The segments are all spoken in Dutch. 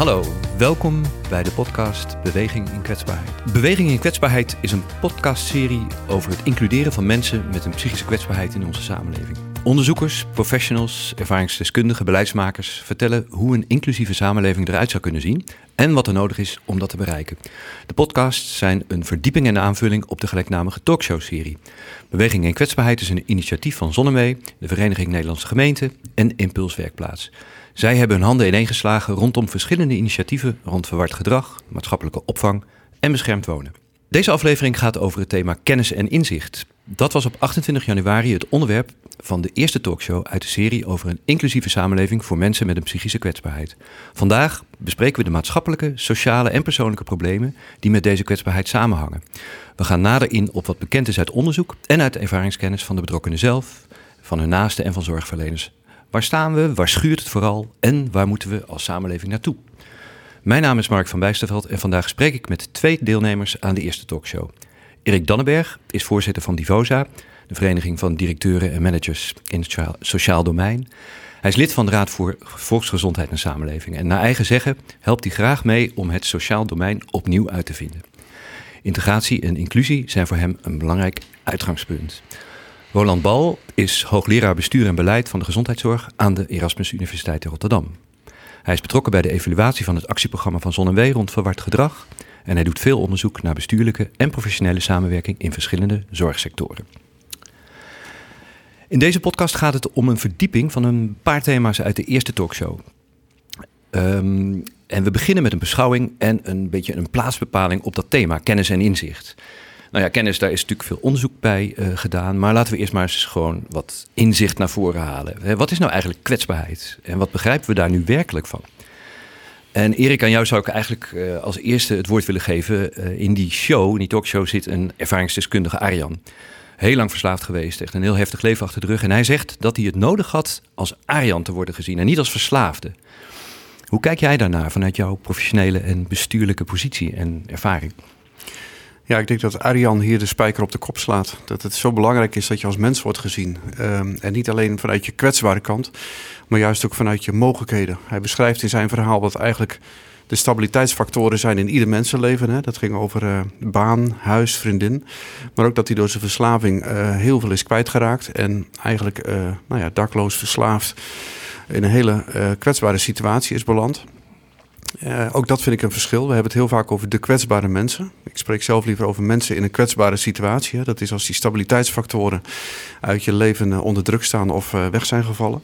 Hallo, welkom bij de podcast Beweging in Kwetsbaarheid. Beweging in Kwetsbaarheid is een podcastserie over het includeren van mensen met een psychische kwetsbaarheid in onze samenleving. Onderzoekers, professionals, ervaringsdeskundigen, beleidsmakers vertellen hoe een inclusieve samenleving eruit zou kunnen zien en wat er nodig is om dat te bereiken. De podcasts zijn een verdieping en aanvulling op de gelijknamige talkshow-serie. Beweging in Kwetsbaarheid is een initiatief van Zonnemee, de Vereniging Nederlandse Gemeenten en Impuls Werkplaats. Zij hebben hun handen ineengeslagen rondom verschillende initiatieven rond verward gedrag, maatschappelijke opvang en beschermd wonen. Deze aflevering gaat over het thema kennis en inzicht. Dat was op 28 januari het onderwerp van de eerste talkshow uit de serie over een inclusieve samenleving voor mensen met een psychische kwetsbaarheid. Vandaag bespreken we de maatschappelijke, sociale en persoonlijke problemen die met deze kwetsbaarheid samenhangen. We gaan nader in op wat bekend is uit onderzoek en uit de ervaringskennis van de betrokkenen zelf, van hun naasten en van zorgverleners. Waar staan we? Waar schuurt het vooral? En waar moeten we als samenleving naartoe? Mijn naam is Mark van Bijsterveld en vandaag spreek ik met twee deelnemers aan de eerste talkshow. Erik Dannenberg is voorzitter van Divosa, de Vereniging van Directeuren en Managers in het sociaal domein. Hij is lid van de Raad voor Volksgezondheid en Samenleving. En naar eigen zeggen helpt hij graag mee om het sociaal domein opnieuw uit te vinden. Integratie en inclusie zijn voor hem een belangrijk uitgangspunt. Roland Bal is hoogleraar bestuur en beleid van de gezondheidszorg aan de Erasmus Universiteit in Rotterdam. Hij is betrokken bij de evaluatie van het actieprogramma van Zon en Wee rond verward gedrag. En hij doet veel onderzoek naar bestuurlijke en professionele samenwerking in verschillende zorgsectoren. In deze podcast gaat het om een verdieping van een paar thema's uit de eerste talkshow. Um, en we beginnen met een beschouwing en een beetje een plaatsbepaling op dat thema, kennis en inzicht. Nou ja, kennis, daar is natuurlijk veel onderzoek bij uh, gedaan. Maar laten we eerst maar eens gewoon wat inzicht naar voren halen. Wat is nou eigenlijk kwetsbaarheid? En wat begrijpen we daar nu werkelijk van? En Erik, aan jou zou ik eigenlijk uh, als eerste het woord willen geven. Uh, in die show, in die talkshow, zit een ervaringsdeskundige Arjan. Heel lang verslaafd geweest, echt een heel heftig leven achter de rug. En hij zegt dat hij het nodig had als Arjan te worden gezien en niet als verslaafde. Hoe kijk jij daarnaar vanuit jouw professionele en bestuurlijke positie en ervaring? Ja, ik denk dat Arjan hier de spijker op de kop slaat. Dat het zo belangrijk is dat je als mens wordt gezien. Um, en niet alleen vanuit je kwetsbare kant, maar juist ook vanuit je mogelijkheden. Hij beschrijft in zijn verhaal dat eigenlijk de stabiliteitsfactoren zijn in ieder mensenleven. Hè. Dat ging over uh, baan, huis, vriendin. Maar ook dat hij door zijn verslaving uh, heel veel is kwijtgeraakt. En eigenlijk uh, nou ja, dakloos, verslaafd in een hele kwetsbare situatie is beland. Uh, ook dat vind ik een verschil. We hebben het heel vaak over de kwetsbare mensen. Ik spreek zelf liever over mensen in een kwetsbare situatie. Dat is als die stabiliteitsfactoren uit je leven uh, onder druk staan of uh, weg zijn gevallen.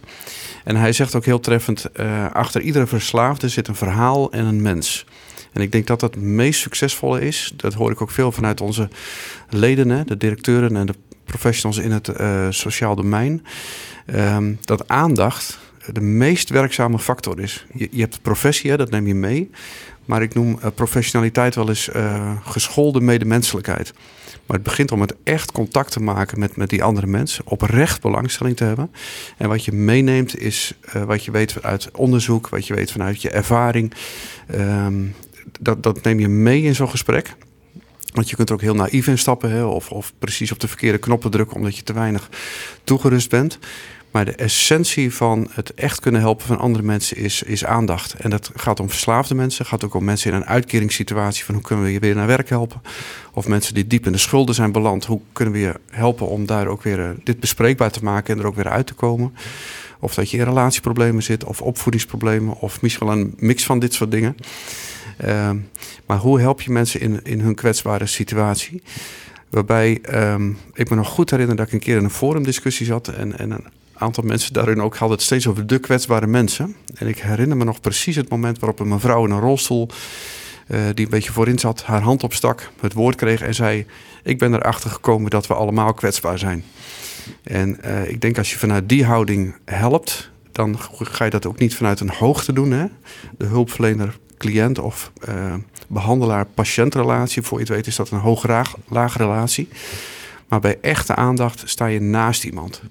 En hij zegt ook heel treffend: achter iedere verslaafde zit een verhaal en een mens. En ik denk dat dat het meest succesvolle is. Dat hoor ik ook veel vanuit onze leden, hè, de directeuren en de professionals in het sociaal domein. Ehm, dat aandacht de meest werkzame factor is. Je, je hebt professie, hè, dat neem je mee. Maar ik noem uh, professionaliteit wel eens uh, geschoolde medemenselijkheid. Maar het begint om het echt contact te maken met, met die andere mensen. Oprecht belangstelling te hebben. En wat je meeneemt is uh, wat je weet uit onderzoek. Wat je weet vanuit je ervaring. Um, dat, dat neem je mee in zo'n gesprek. Want je kunt er ook heel naïef in stappen. Hè, of, of precies op de verkeerde knoppen drukken omdat je te weinig toegerust bent. Maar de essentie van het echt kunnen helpen van andere mensen is, is aandacht. En dat gaat om verslaafde mensen, gaat ook om mensen in een uitkeringssituatie van hoe kunnen we je weer naar werk helpen. Of mensen die diep in de schulden zijn beland, hoe kunnen we je helpen om daar ook weer uh, dit bespreekbaar te maken en er ook weer uit te komen. Of dat je in relatieproblemen zit, of opvoedingsproblemen, of misschien wel een mix van dit soort dingen. Uh, maar hoe help je mensen in, in hun kwetsbare situatie? Waarbij um, ik me nog goed herinner dat ik een keer in een forumdiscussie zat en, en een aantal mensen daarin ook hadden het steeds over de kwetsbare mensen. En ik herinner me nog precies het moment waarop een mevrouw in een rolstoel, uh, die een beetje voorin zat, haar hand opstak, het woord kreeg en zei: Ik ben erachter gekomen dat we allemaal kwetsbaar zijn. En uh, ik denk als je vanuit die houding helpt, dan ga je dat ook niet vanuit een hoogte doen. Hè? De hulpverlener, cliënt of uh, behandelaar-patiëntrelatie, voor je het weet is dat een hoog-laag relatie. Maar bij echte aandacht sta je naast iemand.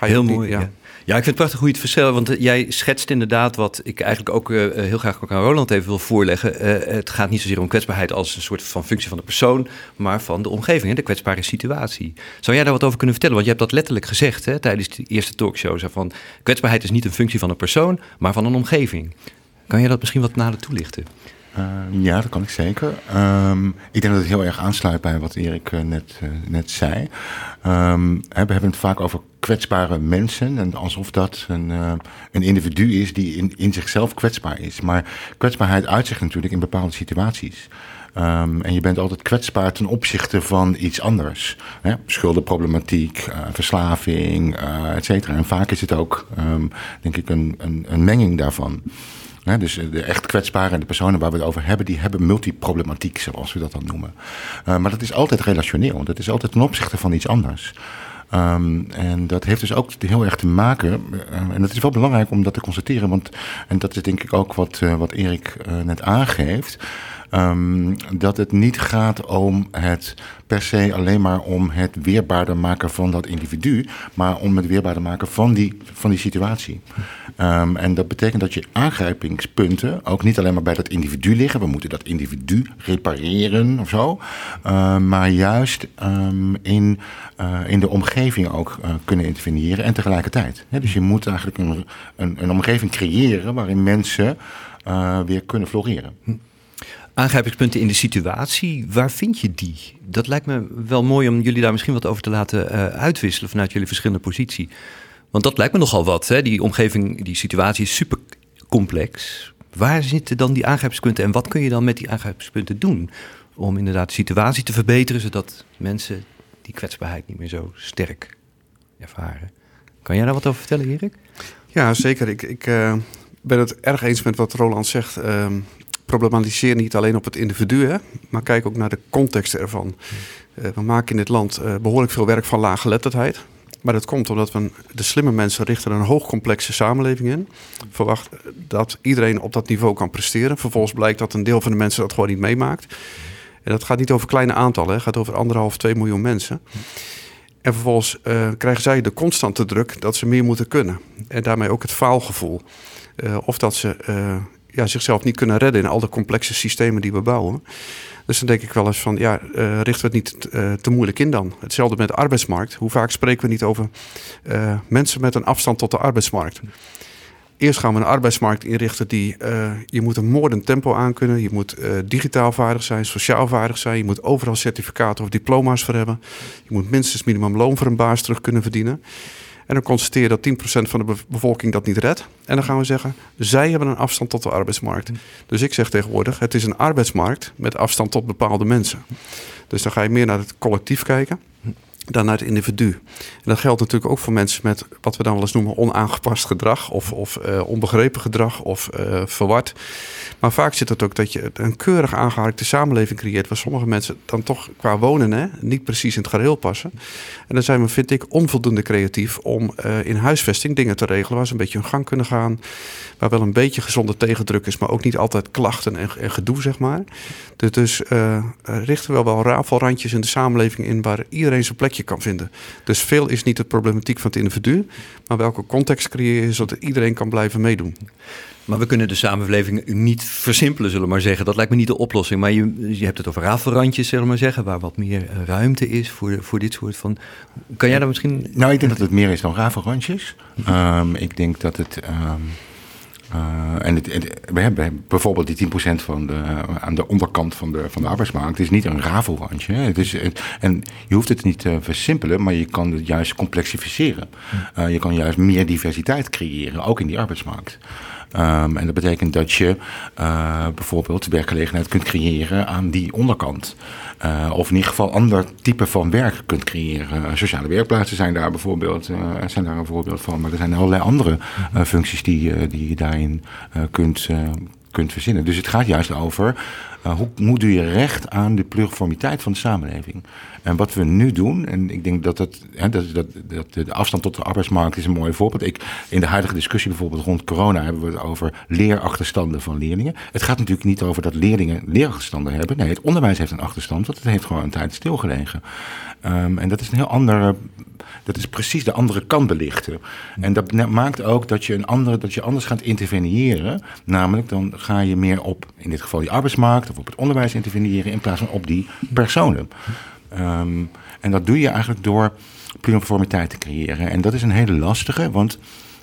Heel mooi, ja. ja. ik vind het prachtig hoe je het vertelt, want eh, jij schetst inderdaad wat ik eigenlijk ook uh, heel graag ook aan Roland even wil voorleggen. Uh, het gaat niet zozeer om kwetsbaarheid als een soort van functie van de persoon, maar van de omgeving, hè, de kwetsbare situatie. Zou jij daar wat over kunnen vertellen? Want je hebt dat letterlijk gezegd hè, tijdens de eerste talkshow. Van, kwetsbaarheid is niet een functie van een persoon, maar van een omgeving. Kan je dat misschien wat nader toelichten? Uh, ja, dat kan ik zeker. Um, ik denk dat het heel erg aansluit bij wat Erik uh, net, uh, net zei. Um, we hebben het vaak over kwetsbare mensen. En alsof dat een, een individu is die in, in zichzelf kwetsbaar is. Maar kwetsbaarheid uitzicht natuurlijk in bepaalde situaties. En je bent altijd kwetsbaar ten opzichte van iets anders. Hè? Schuldenproblematiek, verslaving, uh, et cetera. En vaak is het ook, denk ik, een, een, een menging daarvan. Dus de echt kwetsbare en de personen waar we het over hebben, die hebben multiproblematiek, zoals we dat dan noemen. Uh, maar dat is altijd relationeel. Dat is altijd ten opzichte van iets anders. Um, en dat heeft dus ook heel erg te maken, uh, en dat is wel belangrijk om dat te constateren, want, en dat is denk ik ook wat, uh, wat Erik net aangeeft. Um, dat het niet gaat om het per se alleen maar om het weerbaarder maken van dat individu, maar om het weerbaarder maken van die, van die situatie. Um, en dat betekent dat je aangrijpingspunten ook niet alleen maar bij dat individu liggen. We moeten dat individu repareren of zo. Uh, maar juist um, in, uh, in de omgeving ook uh, kunnen interveneren en tegelijkertijd. Dus je moet eigenlijk een, een, een omgeving creëren waarin mensen weer kunnen floreren. Aangrijpingspunten in de situatie, waar vind je die? Dat lijkt me wel mooi om jullie daar misschien wat over te laten uh, uitwisselen vanuit jullie verschillende positie. Want dat lijkt me nogal wat. Hè? Die omgeving, die situatie is super complex. Waar zitten dan die aangrijpingspunten en wat kun je dan met die aangrijpingspunten doen? Om inderdaad de situatie te verbeteren, zodat mensen die kwetsbaarheid niet meer zo sterk ervaren. Kan jij daar wat over vertellen, Erik? Ja, zeker. Ik, ik uh, ben het erg eens met wat Roland zegt. Uh, problematiseer niet alleen op het individu, hè, maar kijk ook naar de context ervan. Uh, we maken in dit land uh, behoorlijk veel werk van laaggeletterdheid. Maar dat komt omdat we de slimme mensen richten een hoogcomplexe samenleving in. Verwacht dat iedereen op dat niveau kan presteren. Vervolgens blijkt dat een deel van de mensen dat gewoon niet meemaakt. En dat gaat niet over kleine aantallen, het gaat over anderhalf, twee miljoen mensen. En vervolgens uh, krijgen zij de constante druk dat ze meer moeten kunnen. En daarmee ook het faalgevoel. Uh, of dat ze uh, ja, zichzelf niet kunnen redden in al de complexe systemen die we bouwen. Dus dan denk ik wel eens van, ja, uh, richten we het niet uh, te moeilijk in dan? Hetzelfde met de arbeidsmarkt. Hoe vaak spreken we niet over uh, mensen met een afstand tot de arbeidsmarkt? Eerst gaan we een arbeidsmarkt inrichten die, je moet een moordend tempo aankunnen. Je moet digitaal vaardig zijn, sociaal vaardig zijn. Je moet overal certificaten of diploma's voor hebben. Je moet minstens minimumloon voor een baas terug kunnen verdienen. En dan constateer dat 10% van de bevolking dat niet redt. En dan gaan we zeggen, zij hebben een afstand tot de arbeidsmarkt. Dus ik zeg tegenwoordig, het is een arbeidsmarkt met afstand tot bepaalde mensen. Dus dan ga je meer naar het collectief kijken dan het individu. En dat geldt natuurlijk ook voor mensen met wat we dan wel eens noemen onaangepast gedrag of, of uh, onbegrepen gedrag of uh, verward. Maar vaak zit het ook dat je een keurig aangeharkte samenleving creëert waar sommige mensen dan toch qua wonen hè, niet precies in het gareel passen. En dan zijn we, vind ik, onvoldoende creatief om uh, in huisvesting dingen te regelen waar ze een beetje hun gang kunnen gaan. Waar wel een beetje gezonde tegendruk is, maar ook niet altijd klachten en, gedoe, zeg maar. Dus, dus richten we wel rafelrandjes in de samenleving in waar iedereen zijn plekje kan vinden. Dus veel is niet de problematiek van het individu, maar welke context creëer je zodat iedereen kan blijven meedoen. Maar we kunnen de samenleving niet versimpelen, zullen we maar zeggen. Dat lijkt me niet de oplossing. Maar je, je hebt het over rafelrandjes, zullen we maar zeggen, waar wat meer ruimte is voor, voor dit soort van. Kan jij daar misschien. Nou, ik denk dat het meer is dan rafelrandjes. Um, ik denk dat het. Um uh, en het, het, we hebben bijvoorbeeld die 10% van de, aan de onderkant van de, van de arbeidsmarkt. Het is niet een rafelrandje. Het is, en je hoeft het niet te versimpelen, maar je kan het juist complexificeren. Uh, je kan juist meer diversiteit creëren, ook in die arbeidsmarkt. Um, en dat betekent dat je uh, bijvoorbeeld werkgelegenheid kunt creëren aan die onderkant. Uh, of in ieder geval ander type van werk kunt creëren. Uh, sociale werkplaatsen zijn daar bijvoorbeeld zijn daar een voorbeeld van. Maar er zijn allerlei andere functies die, die je daarin kunt, kunt verzinnen. Dus het gaat juist over hoe, hoe doe je recht aan de pluriformiteit van de samenleving? En wat we nu doen, en ik denk dat, het, hè, dat, dat, dat de afstand tot de arbeidsmarkt is een mooi voorbeeld. Ik, in de huidige discussie bijvoorbeeld rond corona hebben we het over leerachterstanden van leerlingen. Het gaat natuurlijk niet over dat leerlingen leerachterstanden hebben. Nee, het onderwijs heeft een achterstand, want het heeft gewoon een tijd stilgelegen. Um, en dat is een heel andere dat is precies de andere kant belichten. En dat maakt ook dat je, een andere, dat je anders gaat interveneren. Namelijk, dan ga je meer op, in dit geval die arbeidsmarkt of op het onderwijs interveneren, in plaats van op die personen. Um, en dat doe je eigenlijk door pluriformiteit te creëren. En dat is een hele lastige, want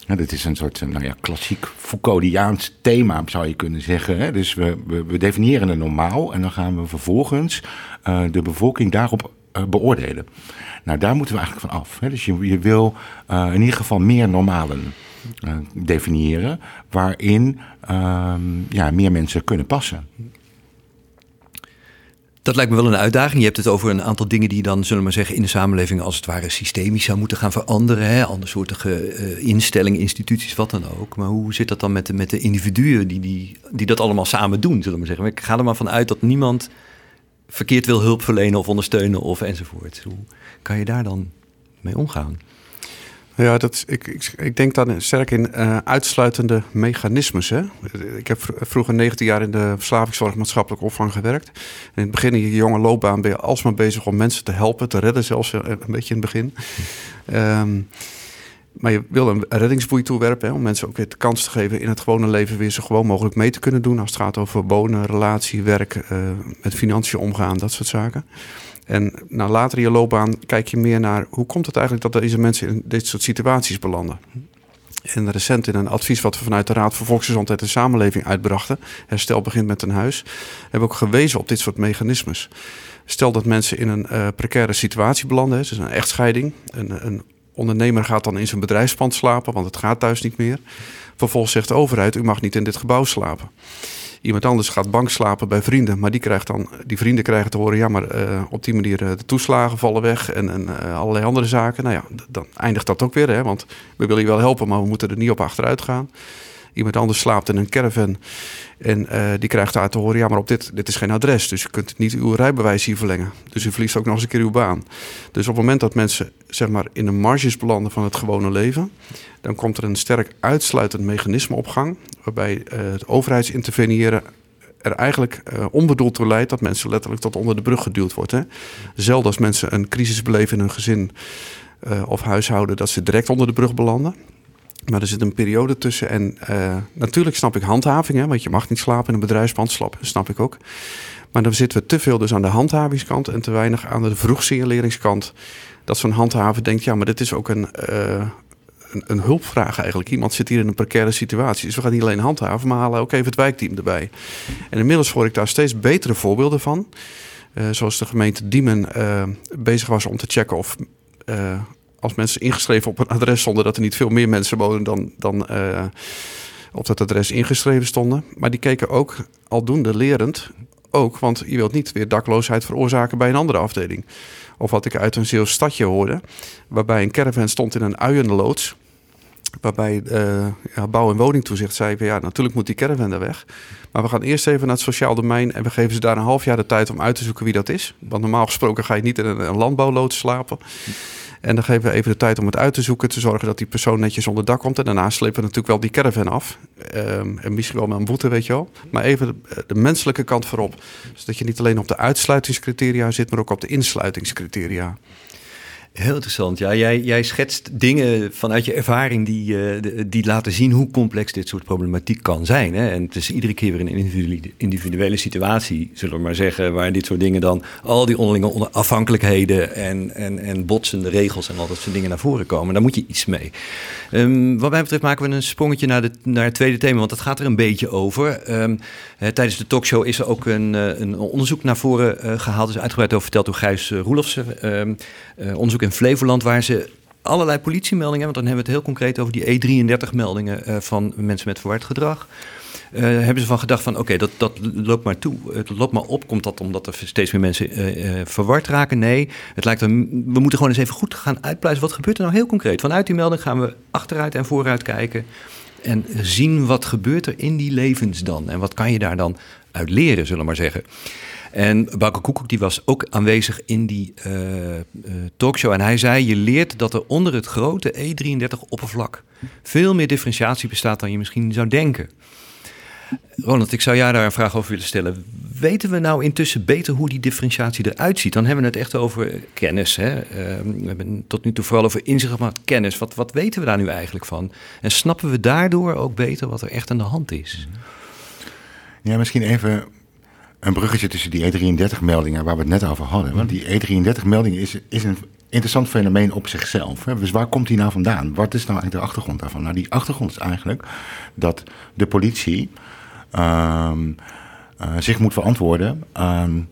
Ja, dit is een soort nou ja, klassiek Foucauldiaans thema, zou je kunnen zeggen. Hè? Dus we, we, definiëren een normaal en dan gaan we vervolgens uh, de bevolking daarop uh, beoordelen. Nou, daar moeten we eigenlijk van af. Hè? Dus je, je wil in ieder geval meer normalen definiëren, waarin ja, meer mensen kunnen passen. Dat lijkt me wel een uitdaging. Je hebt het over een aantal dingen die dan, zullen we maar zeggen, in de samenleving als het ware systemisch zou moeten gaan veranderen. Hè? Andersoortige uh, instellingen, instituties, wat dan ook. Maar hoe zit dat dan met de, met de individuen die, die, die dat allemaal samen doen, zullen we maar zeggen? Ik ga er maar vanuit dat niemand verkeerd wil hulp verlenen of ondersteunen of enzovoort. Hoe kan je daar dan mee omgaan? Ja, dat, ik, ik, ik denk dan sterk in uh, uitsluitende mechanismes. Hè? Ik heb vroeger 19 jaar in de verslavingszorg maatschappelijke opvang gewerkt. In het begin in je jonge loopbaan ben je alsmaar bezig om mensen te helpen, te redden zelfs eh, een beetje in het begin. Um, maar je wil een reddingsboei toewerpen om mensen ook weer de kans te geven in het gewone leven weer zo gewoon mogelijk mee te kunnen doen. Als het gaat over wonen, relatie, werk, uh, met financiën omgaan, dat soort zaken. En nou, later in je loopbaan kijk je meer naar hoe komt het eigenlijk dat deze mensen in dit soort situaties belanden. En recent in een advies wat we vanuit de Raad voor Volksgezondheid en Samenleving uitbrachten, Herstel begint met een huis, hebben we ook gewezen op dit soort mechanismes. Stel dat mensen in een uh, precaire situatie belanden, dus een echtscheiding, een, een ondernemer gaat dan in zijn bedrijfspand slapen, want het gaat thuis niet meer. Vervolgens zegt de overheid, u mag niet in dit gebouw slapen. Iemand anders gaat bank slapen bij vrienden, maar die, krijgt dan, die vrienden krijgen te horen: ja, maar uh, op die manier uh, de toeslagen vallen weg en, en uh, allerlei andere zaken. Nou ja, dan eindigt dat ook weer, hè, want we willen je wel helpen, maar we moeten er niet op achteruit gaan. Iemand anders slaapt in een caravan en die krijgt daar te horen: ja, maar op dit, dit is geen adres, dus je kunt niet uw rijbewijs hier verlengen. Dus u verliest ook nog eens een keer uw baan. Dus op het moment dat mensen zeg maar in de marges belanden van het gewone leven, dan komt er een sterk uitsluitend mechanisme op gang, waarbij uh, het overheidsinterveneren er eigenlijk uh, onbedoeld toe leidt dat mensen letterlijk tot onder de brug geduwd worden. Zelden als mensen een crisis beleven in hun gezin of huishouden, dat ze direct onder de brug belanden. Maar er zit een periode tussen. En uh, natuurlijk snap ik handhaving, hè, want je mag niet slapen in een bedrijfspand. Slapen, snap ik ook. Maar dan zitten we te veel dus aan de handhavingskant en te weinig aan de vroegsignaleringskant. Dat zo'n handhaver denkt, ja, maar dit is ook een, uh, een, een, hulpvraag eigenlijk. Iemand zit hier in een precaire situatie. Dus we gaan niet alleen handhaven, maar halen ook even het wijkteam erbij. En inmiddels hoor ik daar steeds betere voorbeelden van. Uh, zoals de gemeente Diemen bezig was om te checken of als mensen ingeschreven op een adres stonden, dat er niet veel meer mensen wonen dan, dan op dat adres ingeschreven stonden. Maar die keken ook aldoende lerend ook, want je wilt niet weer dakloosheid veroorzaken bij een andere afdeling. Of wat ik uit een Zeeuws stadje hoorde, waarbij een caravan stond in een uienloods. Waarbij uh, ja, bouw- en woningtoezicht zei: ja, natuurlijk moet die caravan daar weg. Maar we gaan eerst even naar het sociaal domein en we geven ze daar een half jaar de tijd om uit te zoeken wie dat is. Want normaal gesproken ga je niet in een landbouwloods slapen. En dan geven we even de tijd om het uit te zoeken, te zorgen dat die persoon netjes onder dak komt. En daarna slepen we natuurlijk wel die caravan af. Um, en misschien wel met een boete, weet je wel. Maar even de, de, menselijke kant voorop. Zodat je niet alleen op de uitsluitingscriteria zit, maar ook op de insluitingscriteria. Heel interessant. Ja, jij, jij schetst dingen vanuit je ervaring die, uh, die laten zien hoe complex dit soort problematiek kan zijn. Hè? En het is iedere keer weer een individuele, situatie, zullen we maar zeggen, waar dit soort dingen dan, al die onderlinge afhankelijkheden en, en, en botsende regels en al dat soort dingen naar voren komen. Daar moet je iets mee. Um, wat mij betreft maken we een sprongetje naar, de, naar het tweede thema, want dat gaat er een beetje over. Uh, tijdens de talkshow is er ook een, uh, een onderzoek naar voren uh, gehaald, dus uitgebreid over verteld door Gijs Roelofsen. Um, onderzoek in Flevoland, waar ze allerlei politiemeldingen, want dan hebben we het heel concreet over die E33-meldingen uh, van mensen met verward gedrag. Uh, hebben ze van gedacht van oké, dat, dat loopt maar toe, het loopt maar op. Komt dat omdat er steeds meer mensen uh, verward raken? Nee, het lijkt er, we moeten gewoon eens even goed gaan uitpluizen. Wat gebeurt er nou heel concreet? Vanuit die melding gaan we achteruit en vooruit kijken en zien wat gebeurt er in die levens dan. En wat kan je daar dan uit leren, zullen we maar zeggen. En Bauke Koekoek die was ook aanwezig in die uh, uh, talkshow. En hij zei, je leert dat er onder het grote E33-oppervlak... veel meer differentiatie bestaat dan je misschien zou denken. Ronald, ik zou jou daar een vraag over willen stellen. Weten we nou intussen beter hoe die differentiatie eruit ziet? Dan hebben we het echt over kennis. Hè? Uh, we hebben tot nu toe vooral over inzicht, maar kennis. Wat, wat weten we daar nu eigenlijk van? En snappen we daardoor ook beter wat er echt aan de hand is? Ja, misschien even een bruggetje tussen die E33-meldingen waar we het net over hadden. Want die E33-melding is, is een, interessant fenomeen op zichzelf. Hè? Dus waar komt die nou vandaan? Wat is nou eigenlijk de achtergrond daarvan? Nou, die achtergrond is eigenlijk dat de politie ehm, eh, zich moet verantwoorden aan,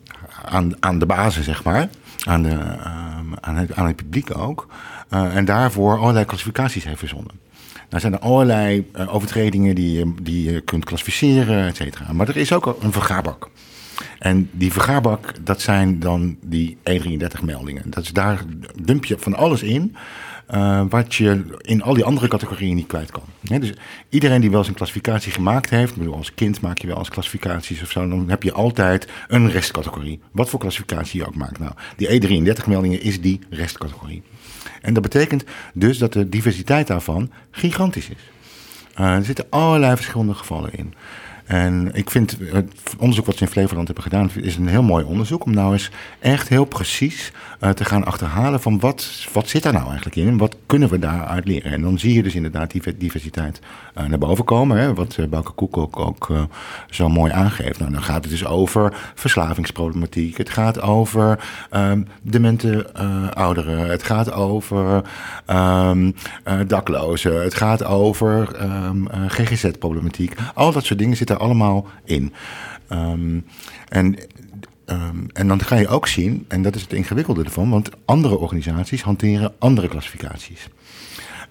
aan, aan de basis, zeg maar. Aan, de, ehm, aan, het, aan het publiek ook. Eh, en daarvoor allerlei klassificaties heeft verzonnen. Nou zijn er allerlei uh, overtredingen die, je- die je kunt klassificeren, et cetera. Maar er is ook een vergaarbak. En die vergaarbak, dat zijn dan die E33-meldingen. Dat is daar dump je van alles in. eh, wat je in al die andere categorieën niet kwijt kan. Dus iedereen die wel eens een klassificatie gemaakt heeft, bedoel, als kind maak je wel eens klassificaties of zo, dan heb je altijd een restcategorie. Wat voor klassificatie je ook maakt. Nou, die E33-meldingen is die restcategorie. En dat betekent dus dat de diversiteit daarvan gigantisch is. Eh, er zitten allerlei verschillende gevallen in. En ik vind het onderzoek wat ze in Flevoland hebben gedaan, is een heel mooi onderzoek. Om nou eens echt heel precies eh, te gaan achterhalen van wat, wat zit daar nou eigenlijk in? En wat kunnen we daaruit leren? En dan zie je dus inderdaad die diversiteit naar boven komen. Hè, wat uh, Bouke Koek ook, eh, zo mooi aangeeft. Nou, dan gaat het dus over verslavingsproblematiek. Het gaat over ehm, demente eh, ouderen. Het gaat over ehm, eh, daklozen. Het gaat over ehm, eh, GGZ-problematiek. Al dat soort dingen zitten er allemaal in. En Um, en dan ga je ook zien, en dat is het ingewikkelde ervan, want andere organisaties hanteren andere klassificaties.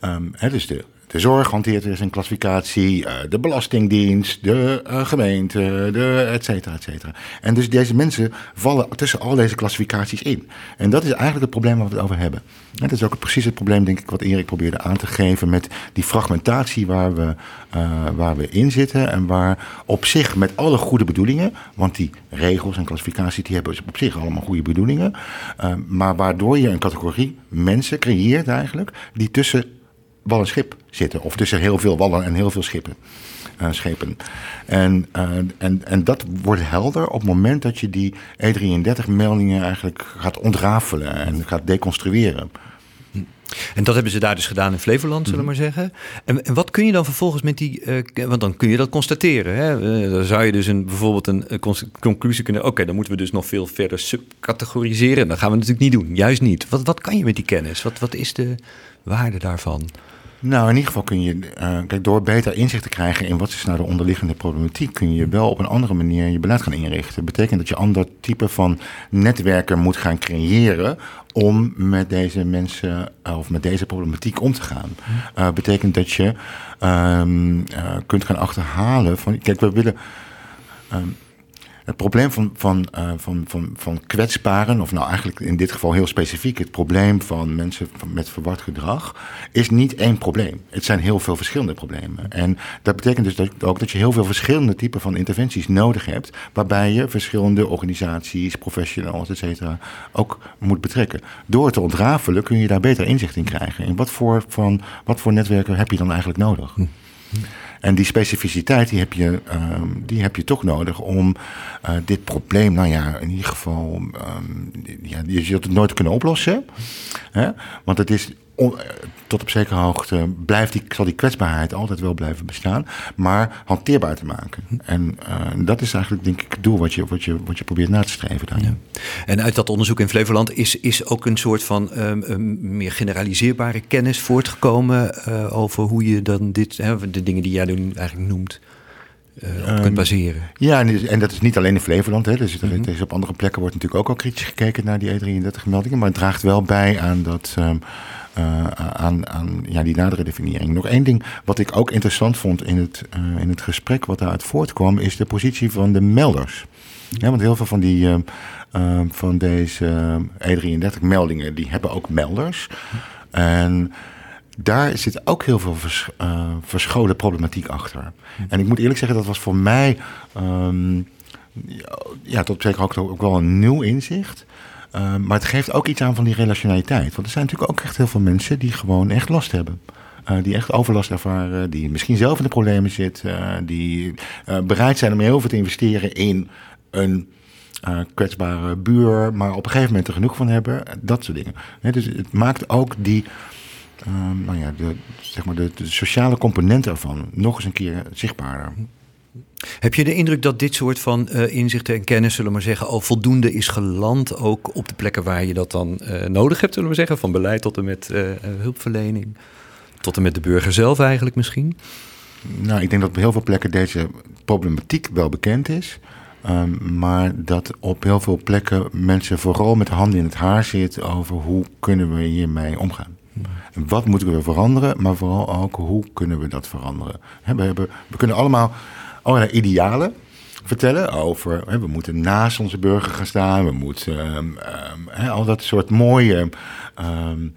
Um, hè, dus de, de zorg hanteert dus een klassificatie, uh, de Belastingdienst, de uh, gemeente, de et cetera, et cetera. En dus deze mensen vallen tussen al deze klassificaties in. En dat is eigenlijk het probleem waar we het over hebben. En dat is ook precies het probleem, denk ik, wat Erik probeerde aan te geven met die fragmentatie waar we, uh, waar we in zitten. En waar op zich met alle goede bedoelingen, want die regels en klassificaties die hebben op zich allemaal goede bedoelingen. Maar waardoor je een categorie mensen creëert eigenlijk die tussen wal en schip zitten. Of tussen heel veel wallen en heel veel schippen. Uh, schepen. En, uh, en, en dat wordt helder op het moment dat je die E33-meldingen eigenlijk gaat ontrafelen en gaat deconstrueren. En dat hebben ze daar dus gedaan in Flevoland, zullen we maar zeggen. En, en wat kun je dan vervolgens met die... Uh, want dan kun je dat constateren. Hè? Uh, dan zou je dus een, bijvoorbeeld een, conclusie kunnen... Oké, okay, dan moeten we dus nog veel verder subcategoriseren. Dat gaan we natuurlijk niet doen. Juist niet. Wat, wat kan je met die kennis? Wat, wat is de waarde daarvan? Nou, in ieder geval kun je, uh, kijk, door beter inzicht te krijgen in wat is nou de onderliggende problematiek, kun je wel op een andere manier je beleid gaan inrichten. Dat betekent dat je ander type van netwerken moet gaan creëren om met deze mensen uh, of met deze problematiek om te gaan. Uh, betekent dat je um, kunt gaan achterhalen van, kijk, we willen. Um, het probleem van, van, uh, van, van, van kwetsbaren, of nou eigenlijk in dit geval heel specifiek, het probleem van mensen met verward gedrag, is niet één probleem. Het zijn heel veel verschillende problemen. En dat betekent dus dat, ook dat je heel veel verschillende typen van interventies nodig hebt, waarbij je verschillende organisaties, professionals, et cetera, ook moet betrekken. Door te ontrafelen kun je daar beter inzicht in krijgen. En wat voor, van, wat voor netwerken heb je dan eigenlijk nodig? Hm. En die specificiteit die heb, je, um, die heb je toch nodig om uh, dit probleem, nou ja, in ieder geval, um, ja, je zult het nooit kunnen oplossen. Hè? Want het is tot op zekere hoogte blijft die, zal die kwetsbaarheid altijd wel blijven bestaan, maar hanteerbaar te maken. En uh, dat is eigenlijk denk ik het doel wat je, wat je, wat je probeert na te streven daar. Ja. En uit dat onderzoek in Flevoland is, is ook een soort van um, um, meer generaliseerbare kennis voortgekomen uh, over hoe je dan dit, hè, de dingen die jij nu eigenlijk noemt. Uh, op um, kunt baseren. Ja, en, en, dat is niet alleen in Flevoland. Hè. Dus, dus op andere plekken wordt natuurlijk ook al kritisch gekeken naar die E33-meldingen. Maar het draagt wel bij aan dat. Um, uh, aan, aan ja, die nadere definiëring. Nog één ding wat ik ook interessant vond in het, uh, in het gesprek wat daaruit voortkwam, is de positie van de melders. Ja, want heel veel van, die, uh, van deze E33-meldingen, die hebben ook melders. En daar zit ook heel veel vers, verscholen problematiek achter. En ik moet eerlijk zeggen, dat was voor mij um, ja, tot hoogte ook wel een nieuw inzicht. Uh, maar het geeft ook iets aan van die relationaliteit. Want er zijn natuurlijk ook echt heel veel mensen die gewoon echt last hebben. Uh, die echt overlast ervaren, die misschien zelf in de problemen zitten, uh, die bereid zijn om heel veel te investeren in een kwetsbare buur, maar op een gegeven moment er genoeg van hebben. Dat soort dingen. Dus het maakt ook die, nou ja, zeg maar de, de sociale component ervan nog eens een keer zichtbaarder. Heb je de indruk dat dit soort van uh, inzichten en kennis, zullen we maar zeggen, al voldoende is geland, ook op de plekken waar je dat dan uh, nodig hebt, zullen we zeggen, van beleid tot en met uh, hulpverlening, tot en met de burger zelf eigenlijk misschien? Nou, ik denk dat op heel veel plekken deze problematiek wel bekend is. Um, maar dat op heel veel plekken mensen vooral met de handen in het haar zitten over hoe kunnen we hiermee omgaan. Wat moeten we veranderen, maar vooral ook hoe kunnen we dat veranderen. hebben, we kunnen allemaal allerlei idealen vertellen over. Hè, we moeten naast onze burger gaan staan. We moeten um, um, al dat soort mooie, um,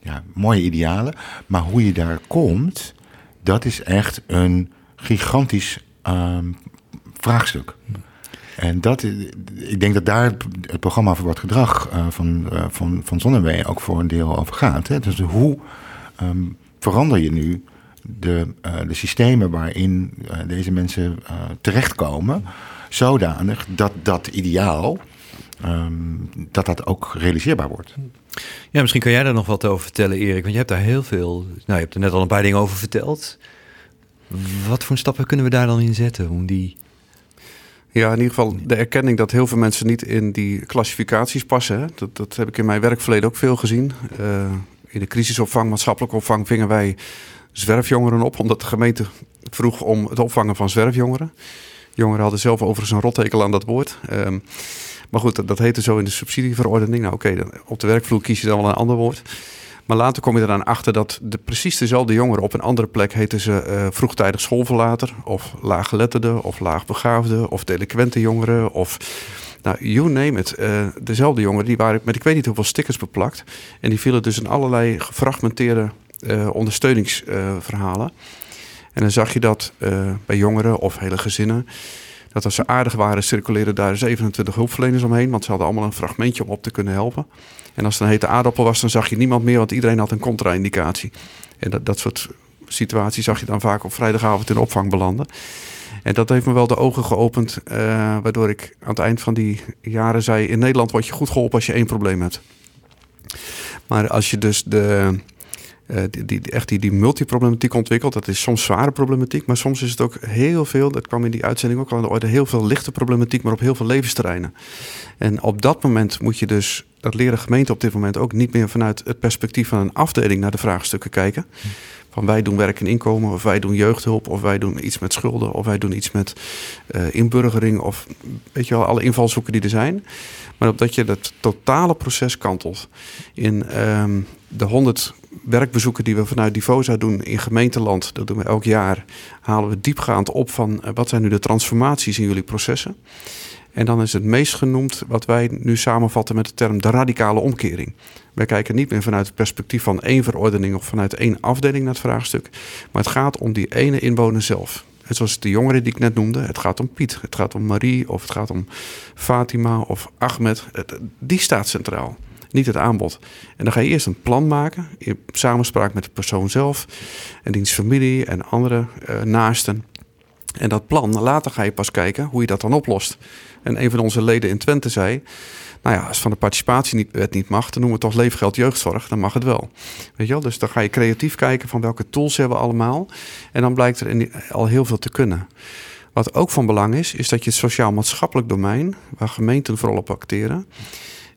ja, mooie idealen. Maar hoe je daar komt, dat is echt een gigantisch vraagstuk. En dat, ik denk dat daar het programma voor wat gedrag uh, van, uh, van, van Zonnewee ook voor een deel over gaat. Hè? Dus hoe verander je nu de, uh, de systemen waarin uh, deze mensen uh, terechtkomen, zodanig dat dat ideaal, um, dat dat ook realiseerbaar wordt. Ja, misschien kan jij daar nog wat over vertellen, Erik, want je hebt daar heel veel, nou, je hebt er net al een paar dingen over verteld. Wat voor stappen kunnen we daar dan in zetten om die ja, in ieder geval de erkenning dat heel veel mensen niet in die klassificaties passen. Hè. Dat, dat heb ik in mijn werkverleden ook veel gezien. Uh, in de crisisopvang, maatschappelijke opvang vingen wij zwerfjongeren op, omdat de gemeente vroeg om het opvangen van zwerfjongeren. Jongeren hadden zelf overigens een rottekel aan dat woord. Um, maar goed, dat, heette zo in de subsidieverordening. Nou oké, op de werkvloer kies je dan wel een ander woord. Maar later kom je eraan achter dat de, precies dezelfde jongeren op een andere plek heten ze uh, vroegtijdig schoolverlater, of laaggeletterde, of laagbegaafde, of delinquente jongeren, of nou, you name it. Uh, dezelfde jongeren die waren met ik weet niet hoeveel stickers beplakt. En die vielen dus in allerlei gefragmenteerde ondersteuningsverhalen. en dan zag je dat uh, bij jongeren of hele gezinnen. Dat als ze aardig waren, circuleerden daar 27 hulpverleners omheen. Want ze hadden allemaal een fragmentje om op te kunnen helpen. En als het een hete aardappel was, dan zag je niemand meer, want iedereen had een contra-indicatie. En dat, dat soort situaties zag je dan vaak op vrijdagavond in opvang belanden. En dat heeft me wel de ogen geopend, uh, waardoor ik aan het eind van die jaren zei: in Nederland word je goed geholpen als je één probleem hebt. Maar als je dus de, uh, die, die, echt die, multiproblematiek ontwikkelt. Dat is soms zware problematiek, maar soms is het ook heel veel, dat kwam in die uitzending ook al aan de orde, heel veel lichte problematiek, maar op heel veel levensterreinen. En op dat moment moet je dus, dat leren gemeenten op dit moment ook niet meer vanuit het perspectief van een afdeling naar de vraagstukken kijken. Van wij doen werk en inkomen, of wij doen jeugdhulp, of wij doen iets met schulden, of wij doen iets met uh, inburgering, of weet je wel, alle invalshoeken die er zijn. Maar op dat je het totale proces kantelt in um, de 100 werkbezoeken die we vanuit Divosa doen in gemeenteland, dat doen we elk jaar, halen we diepgaand op van uh, wat zijn nu de transformaties in jullie processen. En dan is het meest genoemd wat wij nu samenvatten met de term de radicale omkering. Wij kijken niet meer vanuit het perspectief van één verordening of vanuit één afdeling naar het vraagstuk. Maar het gaat om die ene inwoner zelf. En zoals de jongeren die ik net noemde, het gaat om Piet, het gaat om Marie of het gaat om Fatima of Ahmed. Die staat centraal, niet het aanbod. En dan ga je eerst een plan maken in samenspraak met de persoon zelf en diens familie en andere uh, naasten. En dat plan, later ga je pas kijken hoe je dat dan oplost. En een van onze leden in Twente zei... Nou ja, als van de participatiewet niet mag, dan noemen we het toch leefgeld jeugdzorg. Dan mag het wel. Weet je wel? Dus dan ga je creatief kijken van welke tools hebben we allemaal. En dan blijkt er al heel veel te kunnen. Wat ook van belang is, is dat je het sociaal-maatschappelijk domein, waar gemeenten vooral op acteren,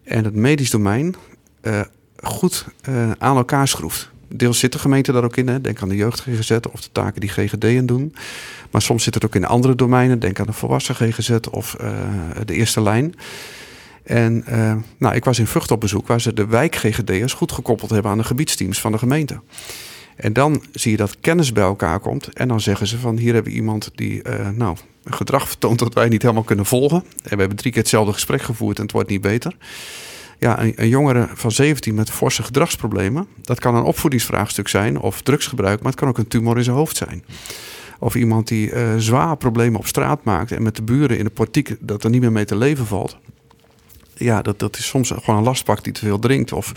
en het medisch domein uh, goed uh, aan elkaar schroeft. Deels zit de gemeente daar ook in. Hè. Denk aan de jeugd GGZ of de taken die GGD'en doen. Maar soms zit het ook in andere domeinen. Denk aan de volwassen GGZ of uh, de eerste lijn. En nou, ik was in Vught op bezoek waar ze de wijk-GGD'ers goed gekoppeld hebben aan de gebiedsteams van de gemeente. En dan zie je dat kennis bij elkaar komt. En dan zeggen ze van hier hebben we iemand die nou, gedrag vertoont dat wij niet helemaal kunnen volgen. En we hebben drie keer hetzelfde gesprek gevoerd en het wordt niet beter. Ja, een, jongere van 17 met forse gedragsproblemen. Dat kan een opvoedingsvraagstuk zijn of drugsgebruik, maar het kan ook een tumor in zijn hoofd zijn. Of iemand die uh, zwaar problemen op straat maakt en met de buren in de portiek dat er niet meer mee te leven valt ja, dat, dat is soms gewoon een lastpak die te veel drinkt. Of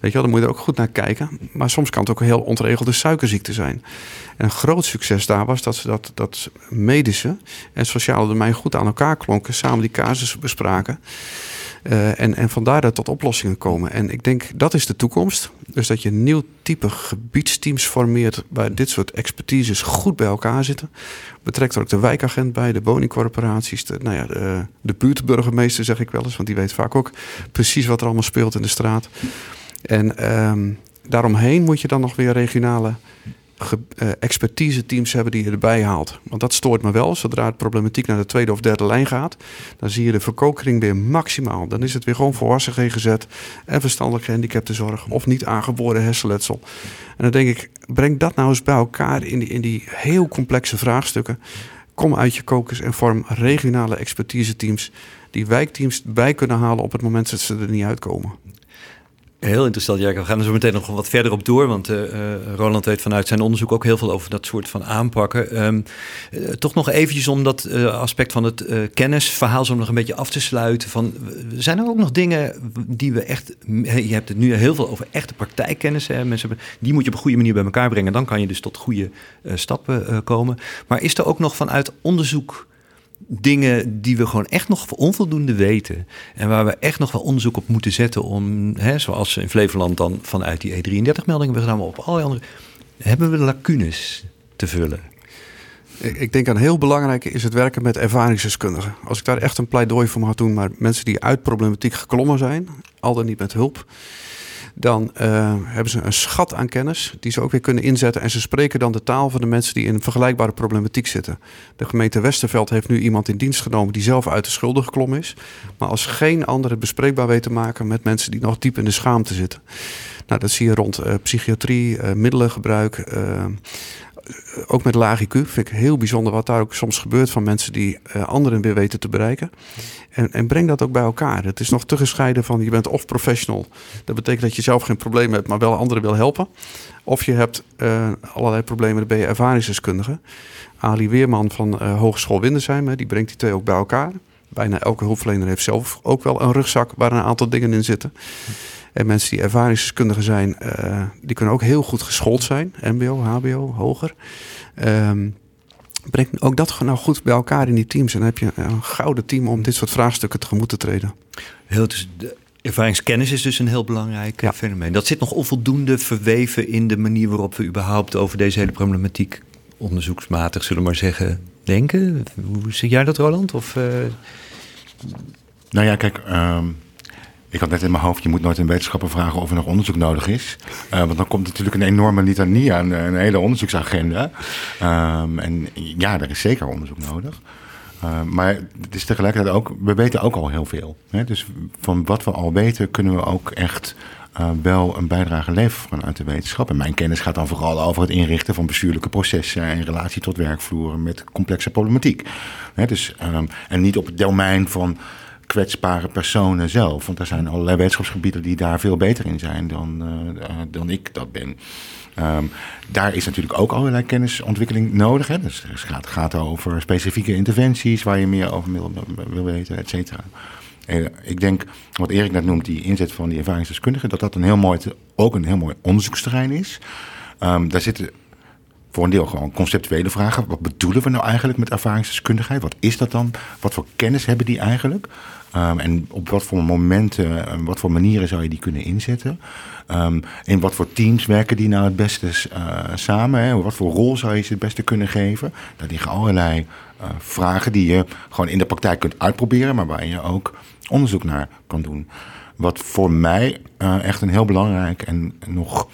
weet je wel, dan moet je er ook goed naar kijken. Maar soms kan het ook een heel ontregelde suikerziekte zijn. En een groot succes daar was dat ze dat, dat medische en sociale domein goed aan elkaar klonken. Samen die casussen bespraken. Uh, en, en vandaar dat tot oplossingen komen. En ik denk dat is de toekomst. Dus dat je nieuw type gebiedsteams formeert waar dit soort expertises goed bij elkaar zitten. Betrekt er ook de wijkagent bij, de woningcorporaties, de, nou ja, de, de buurtburgemeester zeg ik wel eens, want die weet vaak ook precies wat er allemaal speelt in de straat. En um, daaromheen moet je dan nog weer regionale expertise teams hebben die je erbij haalt. Want dat stoort me wel. Zodra het problematiek naar de tweede of derde lijn gaat, dan zie je de verkokering weer maximaal. Dan is het weer gewoon volwassen GGZ en verstandelijk gehandicaptenzorg of niet aangeboren hersenletsel. En dan denk ik, breng dat nou eens bij elkaar in die, in die heel complexe vraagstukken. Kom uit je kokers en vorm regionale expertise teams die wijkteams bij kunnen halen op het moment dat ze er niet uitkomen. Heel interessant, ja. We gaan er zo meteen nog wat verder op door. Want uh, Roland weet vanuit zijn onderzoek ook heel veel over dat soort van aanpakken. Um, uh, toch nog eventjes om dat aspect van het kennisverhaal zo nog een beetje af te sluiten. Van, zijn er ook nog dingen die we echt... Je hebt het nu heel veel over echte praktijkkennis. Hè? Mensen, die moet je op een goede manier bij elkaar brengen. Dan kan je dus tot goede stappen komen. Maar is er ook nog vanuit onderzoek dingen die we gewoon echt nog onvoldoende weten. En waar we echt nog wel onderzoek op moeten zetten om, hè, zoals in Flevoland dan vanuit die E33-meldingen we gedaan, maar op allerlei andere, hebben we lacunes te vullen. Ik denk een heel belangrijke is het werken met ervaringsdeskundigen. Als ik daar echt een pleidooi voor mag doen, maar mensen die uit problematiek geklommen zijn, al dan niet met hulp, dan uh, hebben ze een schat aan kennis die ze ook weer kunnen inzetten. En ze spreken dan de taal van de mensen die in een vergelijkbare problematiek zitten. De gemeente Westerveld heeft nu iemand in dienst genomen die zelf uit de schulden geklommen is. Maar als geen andere bespreekbaar weet te maken met mensen die nog diep in de schaamte zitten. Nou, dat zie je rond uh, psychiatrie, uh, middelengebruik ook met laag IQ vind ik heel bijzonder wat daar ook soms gebeurt van mensen die uh, anderen weer weten te bereiken. En, en, breng dat ook bij elkaar. Het is nog te gescheiden van je bent of professional. Dat betekent dat je zelf geen probleem hebt, maar wel anderen wil helpen. Of je hebt uh, allerlei problemen, dan ben je ervaringsdeskundige. Ali Weerman van Hogeschool Windersheim, die brengt die twee ook bij elkaar. Bijna elke hulpverlener heeft zelf ook wel een rugzak waar een aantal dingen in zitten. En mensen die ervaringskundigen zijn, uh, die kunnen ook heel goed geschoold zijn. MBO, HBO, hoger. Um, breng ook dat nou goed bij elkaar in die teams. En dan heb je een gouden team om dit soort vraagstukken tegemoet te treden. Heel, dus de ervaringskennis is dus een heel belangrijk ja. fenomeen. Dat zit nog onvoldoende verweven in de manier waarop we überhaupt over deze hele problematiek onderzoeksmatig, zullen we maar zeggen, denken. Hoe zie jij dat, Roland? Of, uh... Nou ja, kijk, um, ik had net in mijn hoofd, je moet nooit een wetenschapper vragen of er nog onderzoek nodig is. Uh, want dan komt natuurlijk een enorme litanie aan, een hele onderzoeksagenda. Um, en ja, er is zeker onderzoek nodig. Uh, maar het is tegelijkertijd ook, we weten ook al heel veel. Hè? Dus van wat we al weten kunnen we ook echt uh, wel een bijdrage leveren vanuit de wetenschap. En mijn kennis gaat dan vooral over het inrichten van bestuurlijke processen in relatie tot werkvloeren met complexe problematiek. Dus, um, en niet op het domein van kwetsbare personen zelf. Want er zijn allerlei wetenschapsgebieden die daar veel beter in zijn dan, uh, dan ik dat ben. Um, daar is natuurlijk ook allerlei kennisontwikkeling nodig. Hè? Dus het gaat, gaat over specifieke interventies waar je meer over wil, wil weten, et cetera. Ik denk, wat Erik net noemt, die inzet van die ervaringsdeskundigen, dat dat een heel mooi, ook een heel mooi onderzoeksterrein is. Um, daar zitten voor een deel gewoon conceptuele vragen. Wat bedoelen we nou eigenlijk met ervaringsdeskundigheid? Wat is dat dan? Wat voor kennis hebben die eigenlijk? Um, en op wat voor momenten, en wat voor manieren zou je die kunnen inzetten? Um, in wat voor teams werken die nou het beste uh, samen? Hè? Wat voor rol zou je ze het beste kunnen geven? Daar liggen allerlei vragen die je gewoon in de praktijk kunt uitproberen, maar waar je ook onderzoek naar kan doen. Wat voor mij uh, echt een heel belangrijk en nog